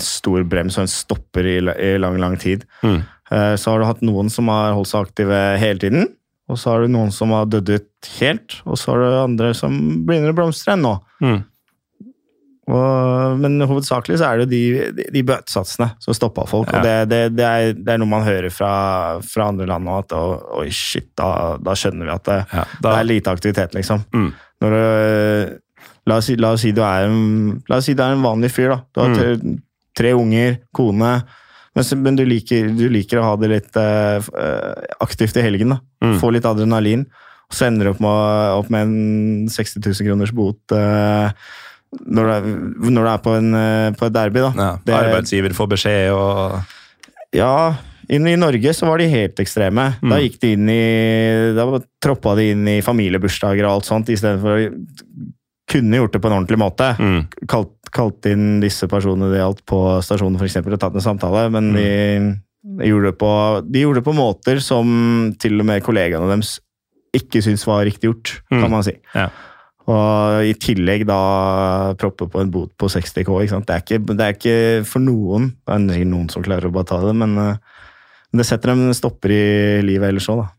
stor brems og en stopper i, i lang, lang tid. Mm. Så har du hatt noen som har holdt seg aktive hele tiden. Og så har du noen som har dødd ut helt, og så har du andre som begynner å blomstre ennå. Mm. Og, men hovedsakelig så er det jo de, de, bøtesatsene som stoppa folk. Ja. Og det, det, det, er, det er noe man hører fra, fra andre land nå, at oi, shit, da, da skjønner vi at det, Ja, da, er lite aktivitet, liksom. Mm. Når du, la, oss la, oss si du er en, la oss si du er en vanlig fyr, da. Du har Mm. tre, tre unger, kone. Men, men du, liker, du liker å ha det litt uh, aktivt i helgen. da. Mm. Få litt adrenalin. Og så ender du opp med, opp med en 60 000 kroners bot eh, når, du er, når du er på, en, eh, på et derby. da. ja, Det- arbeidsgiver får beskjed og Ja, I, i Norge så var de helt ekstreme. Da Mm. gikk de inn i Da troppa de inn i familiebursdager og alt sånt, istedenfor å kunne gjort det på en ordentlig måte. mm. Kalt, kalt inn disse personene det gjaldt på stasjonen for eksempel, og tatt en samtale, men de, de, gjorde det på, de gjorde det på måter som til og med kollegaene deres ikke syntes var riktig gjort, Mm. kan man si. Ja. Og i tillegg da proppe på en bot på 60 K. Det, er ikke, det er ikke for noen. Det er sikkert noen som klarer å bare ta det, men eh, det setter en stopper i livet ellers òg, da.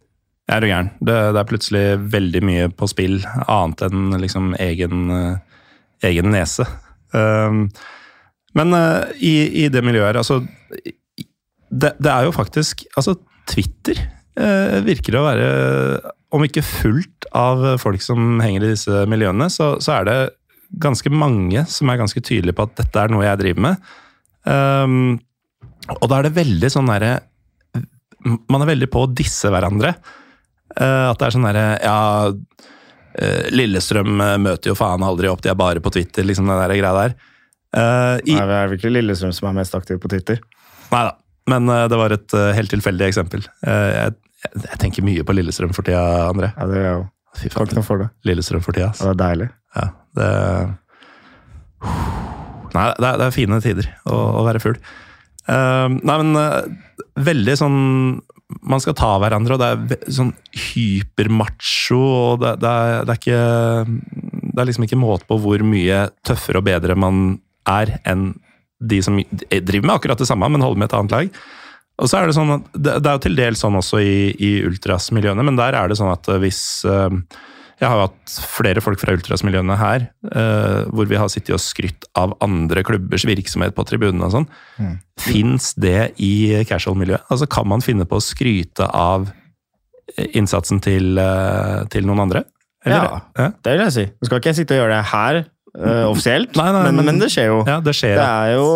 Jeg er gæren. Det, det, er plutselig veldig mye på spill, annet enn liksom egen, uh, egen nese. Um, men uh, i, i, det miljøet her, altså det, det, er jo faktisk Altså, Twitter uh, virker å være, om ikke fullt av folk som henger i disse miljøene, så, så, er det ganske mange som er ganske tydelige på at dette er noe jeg driver med. Um, og da er det veldig sånn derre Man er veldig på å disse hverandre. Uh, at det er sånn derre Ja, uh, Lillestrøm møter jo faen aldri opp, de er bare på Twitter, liksom den der greia der. Uh, i, Nei, det er ikke Lillestrøm som er mest aktiv på Twitter? Nei da, men det var et helt tilfeldig eksempel. Jeg, jeg, tenker mye på Lillestrøm for tida, André. Ja, det gjør jeg òg. faen, ikke noe for det. Lillestrøm for tida. Ja, det er deilig. Ja, det Nei, det er, det er fine tider å, å være fugl. Uh, nei, men uh, veldig sånn Man skal ta hverandre, og det er sånn hypermacho, og det, det, er, det, er, ikke Det er liksom ikke måte på hvor mye tøffere og bedre man er enn de som driver med akkurat det samme, men holder med et annet lag. Og så er Det sånn at, det, er jo til dels sånn også i, i ultrasmiljøene, men der er det sånn at hvis uh, jeg har jo hatt flere folk fra ultrasmiljøene her, uh, hvor vi har sittet og skrytt av andre klubbers virksomhet på tribunene og sånn. Mm. Fins det i casual-miljøet? Altså, kan man finne på å skryte av innsatsen til, til noen andre? Eller? Ja, ja, det vil jeg si. Nå skal ikke jeg sitte og gjøre det her uh, offisielt, nei, nei, men, men, men, det skjer jo. Ja, det, skjer, det er jo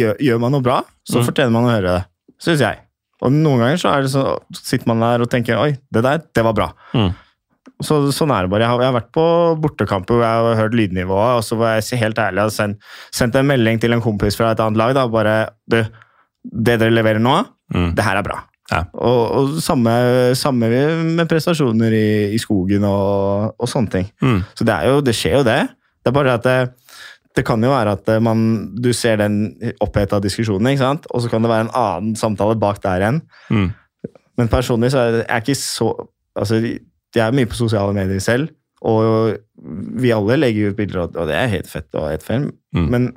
gjør, gjør, man noe bra, så mm. fortjener man å høre det. Syns jeg. Og noen ganger så, så, sitter man der og tenker oi, det der, det var bra. Mm. Så, sånn er det bare. Jeg har, jeg har vært på bortekamper hvor jeg har hørt lydnivået, og så var jeg helt ærlig og sendt, sendt en melding til en kompis fra et annet lag. da, bare, du, Det dere leverer nå, mm. det her er bra. Ja. Og, og samme, samme, med prestasjoner i, i skogen og, og, sånne ting. Mm. Så det, jo, det, skjer jo, det. Det er bare at det, kan jo være at man, du ser den oppheta diskusjonen, ikke sant? og så kan det være en annen samtale bak der igjen. Mm. Men personlig så er jeg ikke så altså, jeg er mye på sosiale medier selv, og vi alle legger ut bilder, og det er helt fett og helt film, mm. men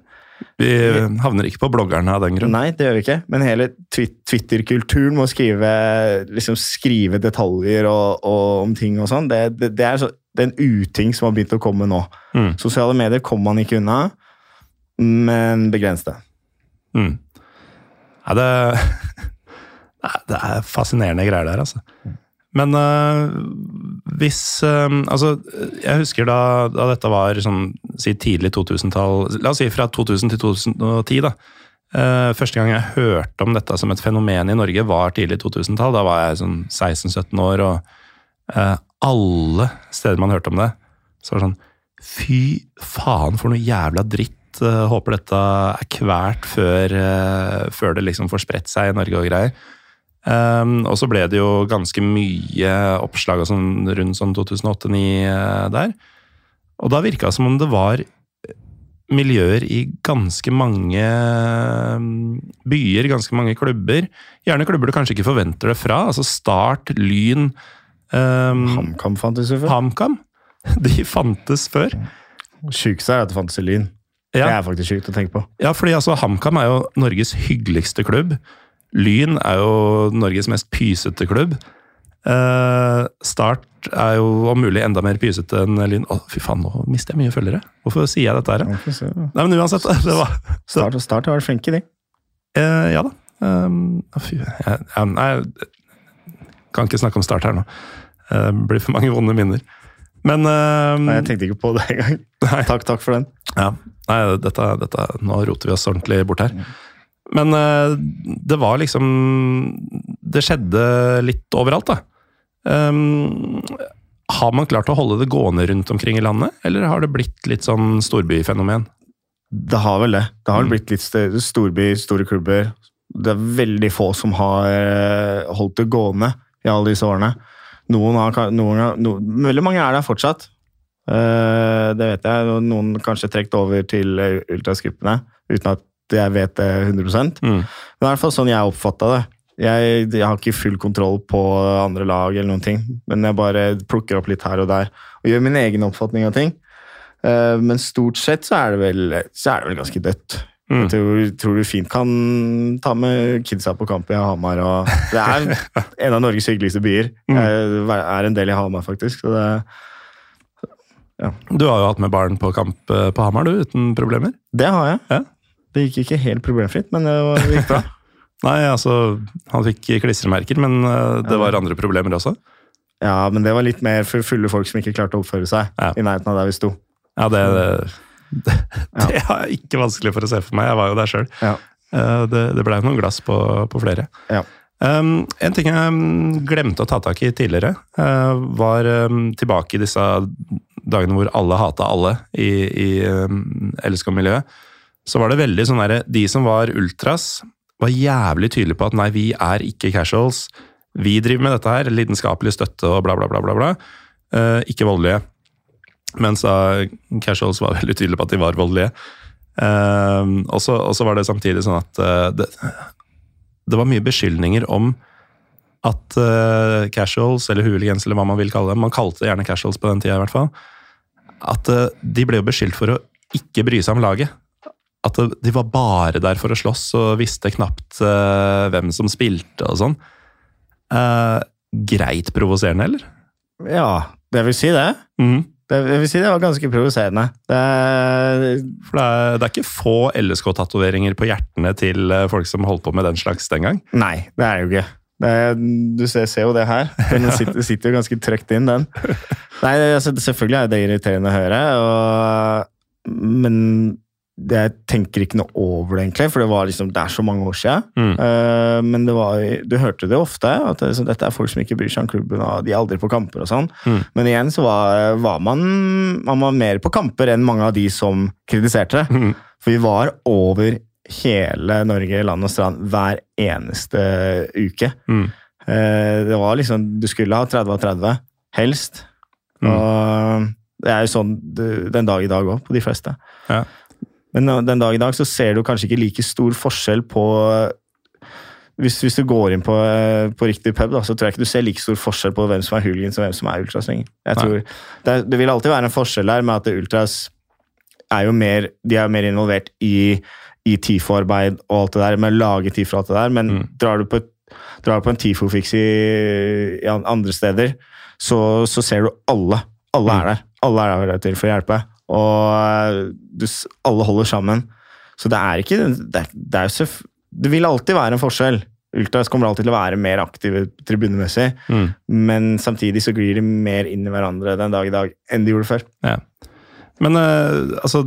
vi havner ikke på bloggerne av den grunn. Nei, det gjør vi ikke. Men hele Twitter-kulturen med å skrive, liksom skrive detaljer og, og, om ting og sånn, det, det, det, er så, det, er en uting som har begynt å komme nå. Mm. Sosiale medier kommer man ikke unna, men begrens det. Mm. Ja, det Det er fascinerende greier der, altså. Men øh, hvis øh, Altså, jeg husker da, da dette var sånn si tidlig 2000-tall La oss si fra 2000 til 2010, da. Uh, første gang jeg hørte om dette som et fenomen i Norge, var tidlig 2000-tall. Da var jeg sånn 16-17 år, og alle steder man hørte om det, så var det sånn Fy faen, for noe jævla dritt. håper dette er kvært før, før det liksom får spredt seg i Norge og greier. Um, og så ble det jo ganske mye oppslag sånn, rundt sånn 2008-2009 uh, der. Og da virka det som om det var miljøer i ganske mange byer, ganske mange klubber. Gjerne klubber du kanskje ikke forventer det fra. Altså Start, Lyn um, HamKam fantes jo før. HamKam. De fantes før. Sjukeste er at det fantes i Lyn. Ja. Det er faktisk sjukt å tenke på. Ja, fordi altså, HamKam er jo Norges hyggeligste klubb. Lyn er jo Norges mest pysete klubb. Uh, start er jo om mulig enda mer pysete enn Lyn. Å, fy faen, nå mister jeg mye følgere. Hvorfor sier jeg dette her? Nei, men uansett. Det var, start, start har vært flinke, de. Uh, ja da. Um, fy, jeg, jeg, jeg, kan ikke snakke om Start her nå. Det uh, blir for mange vonde minner. Men Nei, Jeg tenkte ikke på det engang. Takk, takk for den. Ja, nei, dette, dette, Nå roter vi oss ordentlig bort her. Men uh, det var liksom Det skjedde litt overalt, da. Um, har man klart å holde det gående rundt omkring i landet, eller har det blitt litt sånn storbyfenomen? Det har vel det. Det har vel mm. blitt litt storby, store klubber. Det er veldig få som har eh, holdt det gående i alle disse årene. Noen har, noen, noen, veldig mange er der fortsatt. Uh, det vet jeg. Noen kanskje trukket over til ultrasgruppene uten at jeg vet det 100 mm. Men det er i hvert fall sånn jeg oppfatta det. Jeg, jeg, har ikke full kontroll på andre lag, eller noen ting, men jeg bare plukker opp litt her og der og gjør min egen oppfatning av ting. Uh, men stort sett så er, det vel, så er det vel ganske dødt. Mm. Jeg tror, tror du fint kan ta med kidsa på kamp i Hamar. Og det er en av Norges hyggeligste byer. Mm. Jeg er en del i Hamar, faktisk. Så det, Du har jo hatt med barn på kamp eh, på Hamar, du, uten problemer? det har jeg. Ja. Det gikk ikke helt problemfritt, men det gikk bra. Nei, altså, han fikk klistremerker, men eh, det var andre problemer også. Ja, men det var litt mer for fulle folk som ikke klarte å oppføre seg Ja. i nærheten av der vi sto. Ja, det, det, det har er ikke vanskelig for å se for meg. Jeg var jo der sjøl. Ja. Det, det blei noen glass på, på flere. Ja. Um, en ting jeg um, glemte å ta tak i tidligere, uh, var um, tilbake i disse dagene hvor alle hata alle i, i um, LSK-miljøet. Så var det veldig sånn derre De som var ultras, var jævlig tydelige på at nei, vi er ikke casuals. Vi driver med dette her, lidenskapelig støtte og bla, bla, bla. bla, bla. Uh, ikke voldelige. Mens da casuals var veldig tydelige på at de var voldelige. Um, og så var det samtidig sånn at uh, det, det var mye beskyldninger om at uh, casuals, eller hooligans, eller hva man vil kalle dem, man kalte det gjerne casuals på den tida i hvert fall, at uh, de ble jo beskyldt for å ikke bry seg om laget. At de var bare der for å slåss og visste knapt hvem som spilte og sånn. Greit provoserende, eller? Ja, det vil si det. Mhm. Det, vil si det var ganske provoserende. Det For det er, det er ikke få LSK-tatoveringer på hjertene til uh, folk som holdt på med den slags den gang. Nei, det er jo ikke. Det du ser, ser jo det her. Den sitter, sitter jo ganske trøkt inn, den. Nei, altså, Selvfølgelig er det irriterende å høre, og, men det, jeg tenker ikke noe over det, egentlig, for det, var liksom, det er så mange år siden. Mm. Uh, men det var, du hørte det ofte, at det, så dette er folk som ikke bryr seg om klubben, og de er aldri på kamper og sånn. Mm. Men igjen så var, var man, man var mer på kamper enn mange av de som kritiserte det. Mm. For vi var over hele Norge, land og strand, hver eneste uke. Eh, Det var liksom Du skulle ha 30 av 30, helst. Mm. Og det er jo sånn den dag i dag òg, på de fleste. Ja. Men den dag i dag så ser du kanskje ikke like stor forskjell på hvis, hvis du går inn på, eh, på riktig pub, da, så tror jeg ikke du ser like stor forskjell på hvem som er hooligans og hvem som er ultras lenger. Det, det vil alltid være en forskjell der med at ultras er jo mer, de er mer involvert i, i TIFO-arbeid og alt det der, med å lage TIFO og alt det der, men Mm. drar, du på, drar på en TIFO-fiks i, i andre steder, så, så ser du alle. Alle Mm. er der. Alle er der til for å hjelpe. Og eh, du, alle holder sammen. Så det er ikke Det, er, det, er det vil alltid være en forskjell. Ultras kommer alltid til å være mer aktive tribunemessig, Mm. men samtidig så glir de mer inn i hverandre den dag i dag enn de gjorde før. Ja. Men uh, altså,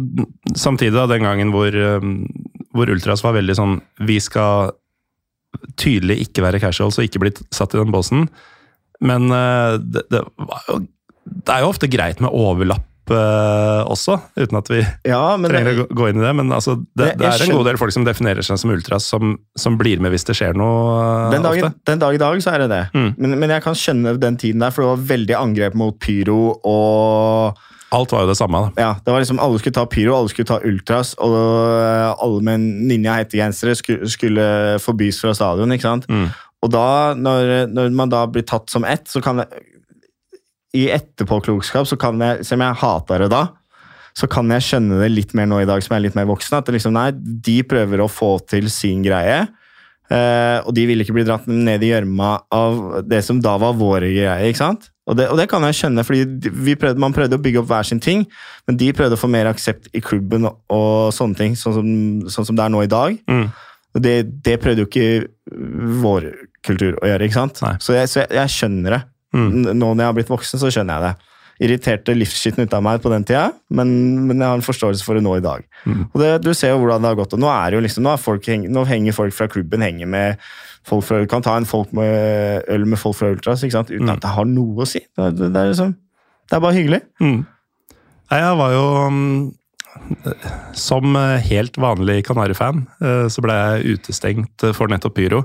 samtidig, da, den gangen hvor, eh, hvor Ultras var veldig sånn Vi skal tydelig ikke være casuals og ikke bli satt i den båsen. Men uh, det, det, det er jo ofte greit med overlapp eh, også, uten at vi Ja, trenger det, å gå- inn i det. Men altså, det, det er en god del folk som definerer seg som ultras, som, som blir med hvis det skjer noe Uh, den, dagen, den dag i dag så er det det. Mm. Men, men jeg kan skjønne den tiden der, for det var veldig angrep mot pyro og Alt var jo det samme. da. Ja, det var liksom Alle skulle ta pyro, alle skulle ta ultras, og øh, alle med ninja-hettegensere skulle, skulle forbys fra stadion. ikke sant? Mm. Og da, når, når man da blir tatt som ett, så kan jeg I etterpåklokskap, så kan jeg, selv om jeg hata det da, så kan jeg skjønne det litt mer nå i dag som jeg er litt mer voksen. At det liksom, nei, de prøver å få til sin greie. Uh, og de ville ikke bli dratt ned i gjørma av det som da var våre greier. ikke sant? Og det, og det kan jeg skjønne, fordi vi prøvde, man prøvde å bygge opp hver sin ting, men de prøvde å få mer aksept i klubben og, og sånne ting, sånn som, sånn som det er nå i dag. Mm. Og det, det prøvde jo ikke vår kultur å gjøre, ikke sant? Nei. Så, jeg, så jeg, jeg skjønner det. Mm. Nå når jeg har blitt voksen, så skjønner jeg det. Irriterte livsskitten ut av meg på den tida, men, men jeg har en forståelse for det nå i dag. Mm. Og det, Du ser jo hvordan det har gått. og Nå er det jo liksom, nå, folk, nå henger folk fra klubben henger med folk fra, kan ta en folk med, øl med folk fra Ultras ikke sant? uten Mm. at det har noe å si. Det, er- det, er liksom, det er bare hyggelig. Mm. Jeg var jo mm, Som helt vanlig Kanari-fan, eh, så ble jeg utestengt for nettopp Pyro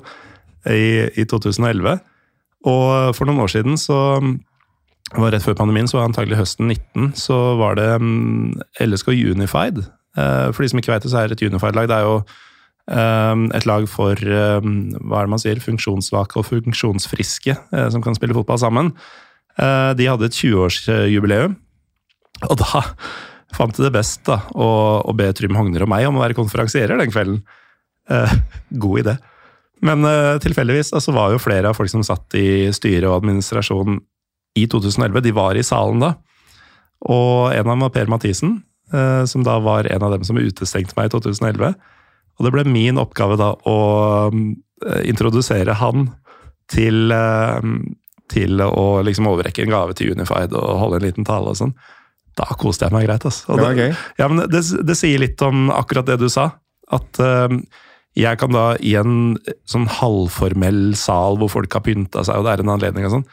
i, i 2011. Og for noen år siden, så det var rett før pandemien, så var antagelig høsten 19, så var det mm, LSK Unified. Eh, For de som ikke vet det, så er et Unified-lag det er jo eh, et lag for eh, hva er det man sier, funksjonssvake og funksjonsfriske som kan spille fotball sammen. De hadde et 20-årsjubileum, og da fant det best da, å, be Trym Hogner og meg om å være konferansierer den kvelden. God idé. Men uh, tilfeldigvis altså, var jo flere av folk som satt i styre og administrasjon i 2011, de var i salen da. Og en av dem var Per Mathisen, uh, som da var en av dem som utestengte meg i 2011. Og det ble min oppgave da å eh, introdusere han til, uh, til å liksom overrekke en gave til Unified og holde en liten tale og sånn. Da koste jeg meg greit. altså. Det ja, okay. ja, men det, det sier litt om akkurat det du sa. At eh, jeg kan da i en sånn halvformell sal hvor folk har pynta seg, og det er en anledning og sånn,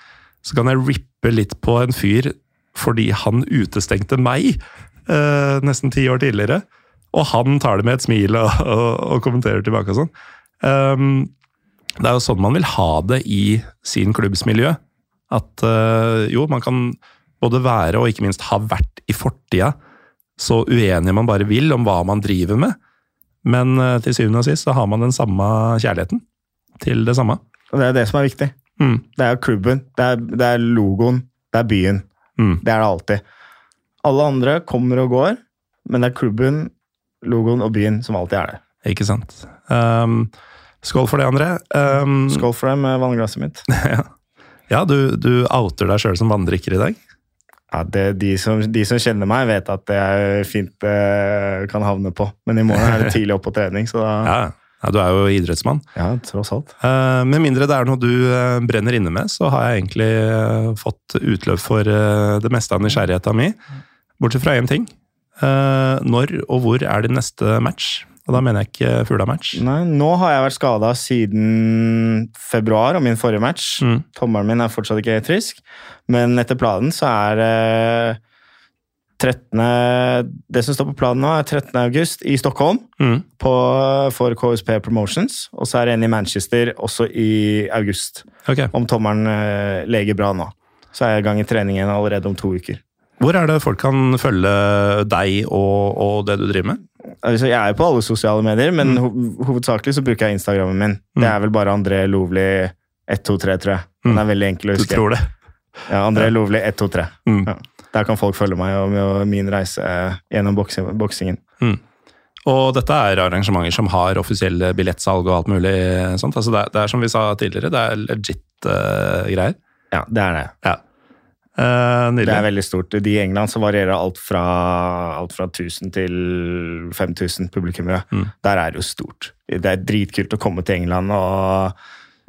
så kan jeg rippe litt på en fyr fordi han utestengte meg eh, nesten ti år tidligere. Og han tar det med et smil og, og, og kommenterer tilbake og sånn. Um, det er jo sånn man vil ha det i sin klubbs miljø. At uh, jo, man kan både være og ikke minst ha vært i fortida så uenig man bare vil om hva man driver med. Men eh, til syvende og sist så har man den samme kjærligheten til det samme. Og det er det som er viktig. Mm. Det er klubben, det er, det er logoen, det er byen. Mm. Det er det alltid. Alle andre kommer og går, men det er klubben, logoen og byen som alltid er det. Ikke sant. Um, skål for det, André. Um, Skål for det med vannglasset mitt. Ja, du, du outer deg sjøl som vanndrikker i dag. Ja, det, de, som, de som kjenner meg, vet at det er fint eh, kan havne på. Men i morgen er det tidlig opp på trening, så da Ja, ja Du er jo idrettsmann. Ja, tross alt. Eh, med mindre det er noe du eh, brenner inne med, så har jeg egentlig eh, fått utløp for eh, det meste av nysgjerrigheta mi. Bortsett fra én ting. Eh, når og hvor er din neste match? Og da mener jeg ikke Fugla-match. Nei, nå har jeg vært skada siden februar og min forrige match. Mm. Tommelen min er fortsatt ikke helt frisk, men etter planen så er det 13. Det som står på planen nå, er 13. august i Stockholm Mm. på, for KSP Promotions. Og så er det en i Manchester også i august. Okay. Om tommelen eh, leger bra nå. Så er jeg i gang i treningen allerede om to uker. Hvor er det folk kan følge deg og, og det du driver med? Altså, jeg er jo på alle sosiale medier, men ho hovedsakelig så bruker jeg Instagrammen min. Det er vel bare André Lovli 123, tror jeg. Den er veldig enkel å huske. Du tror det? Ja, André Lovli 123. Mm. Ja. Der kan folk følge meg og, min reise eh, gjennom boksingen. boksingen. Og dette er arrangementer som har offisielle billettsalg og alt mulig sånt. Altså det, er, det er som vi sa tidligere, det er legit uh, greier. Ja, det er det. Ja. Eh, Det er veldig stort. De I England så varierer alt fra, alt fra 1000 til 5000 publikummere. Mm. Der er det jo stort. Det er dritkult å komme til England og,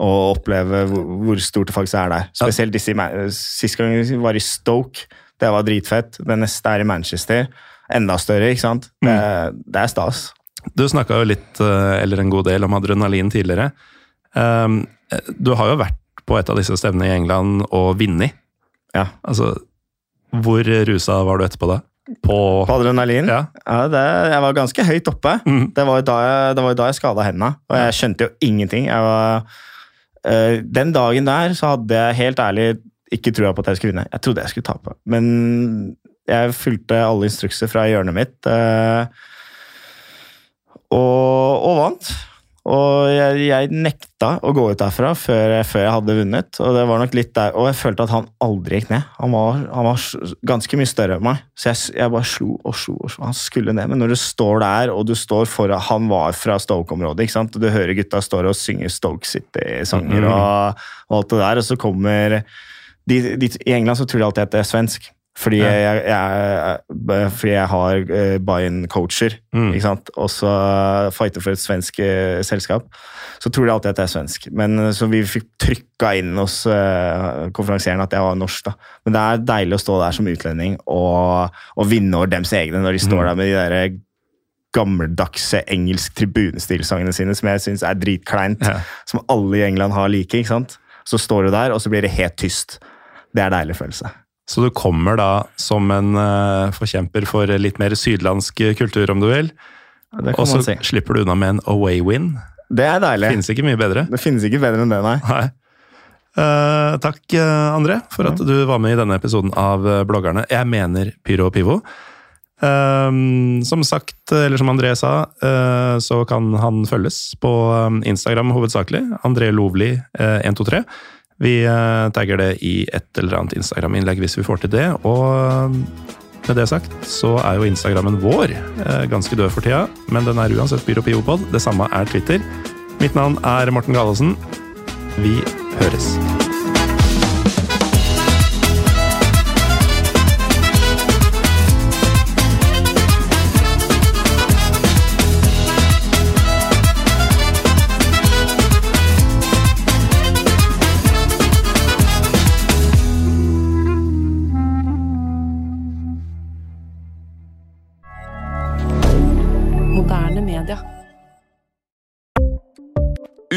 og oppleve hvor, hvor stort det faktisk er der. Spesielt disse Sist gang vi var i Stoke, det var dritfett. Det neste er i Manchester. Enda større, ikke sant? Det, Mm. det er stas. Du snakka jo litt, eh, eller en god del, om adrenalin tidligere. Um, du har jo vært på et av disse stevnene i England og vunnet. Ja. Altså, hvor rusa var du etterpå da? På På adrenalin? Ja. Ja, det, jeg var ganske høyt oppe. Mm. Det var jo da jeg, det da jeg skada hendene, og jeg skjønte jo ingenting. Var, øh, den dagen der så hadde jeg helt ærlig ikke trua på at jeg skulle vinne. Jeg trodde jeg skulle tape, men jeg fulgte alle instrukser fra hjørnet mitt Øh, og, og vant. Og jeg, jeg nekta å gå ut derfra før, før jeg hadde vunnet. Og det var nok litt der, og jeg følte at han aldri gikk ned. Han var, han var ganske mye større enn meg, så jeg, jeg bare slo og slo. og slo. Han skulle ned, men når du står der, og du står foran Han var fra Stoke-området, ikke sant? og du hører gutta står og synger Stoke City-sanger og, og alt det der, og så kommer de, de, I England så tror de alltid at det er svensk. Fordi, Ja. jeg, jeg, fordi jeg har uh, Bayern-coacher, Mm. ikke sant? og så fighter for et svensk uh, selskap. Så tror de alltid at jeg er svensk. Men eh, Så vi fikk trykka inn hos uh, konferansieren at jeg var norsk. da. Men det er deilig å stå der som utlending og, og vinne over dems egne når de står Mm. der med de der gammeldagse engelsk tribunestilsangene sine, som jeg syns er dritkleint. Ja. Som alle i England har like. ikke sant? Så står du der, og så blir det helt tyst. Det er en deilig følelse. Så du kommer da som en eh, forkjemper for litt mer sydlandsk kultur, om du vil. Og så si. slipper du unna med en away win. Det er deilig. Finnes ikke mye bedre. Det finnes ikke bedre enn det, nei. Nei. Uh, takk, eh, André, for at du var med i denne episoden av Bloggerne. Jeg mener Pyro og Pivo. Um, som sagt, eller som André sa, uh, så kan han følges på Instagram hovedsakelig. André Lovli eh, 123. Vi eh, tagger det i et eller annet Instagram-innlegg hvis vi får til det. Og eh, Med det sagt så er jo Instagrammen vår eh, ganske død for tida, men den er uansett Pyro Pivopod. Det samme er Twitter. Mitt navn er Morten Galesen. Vi høres.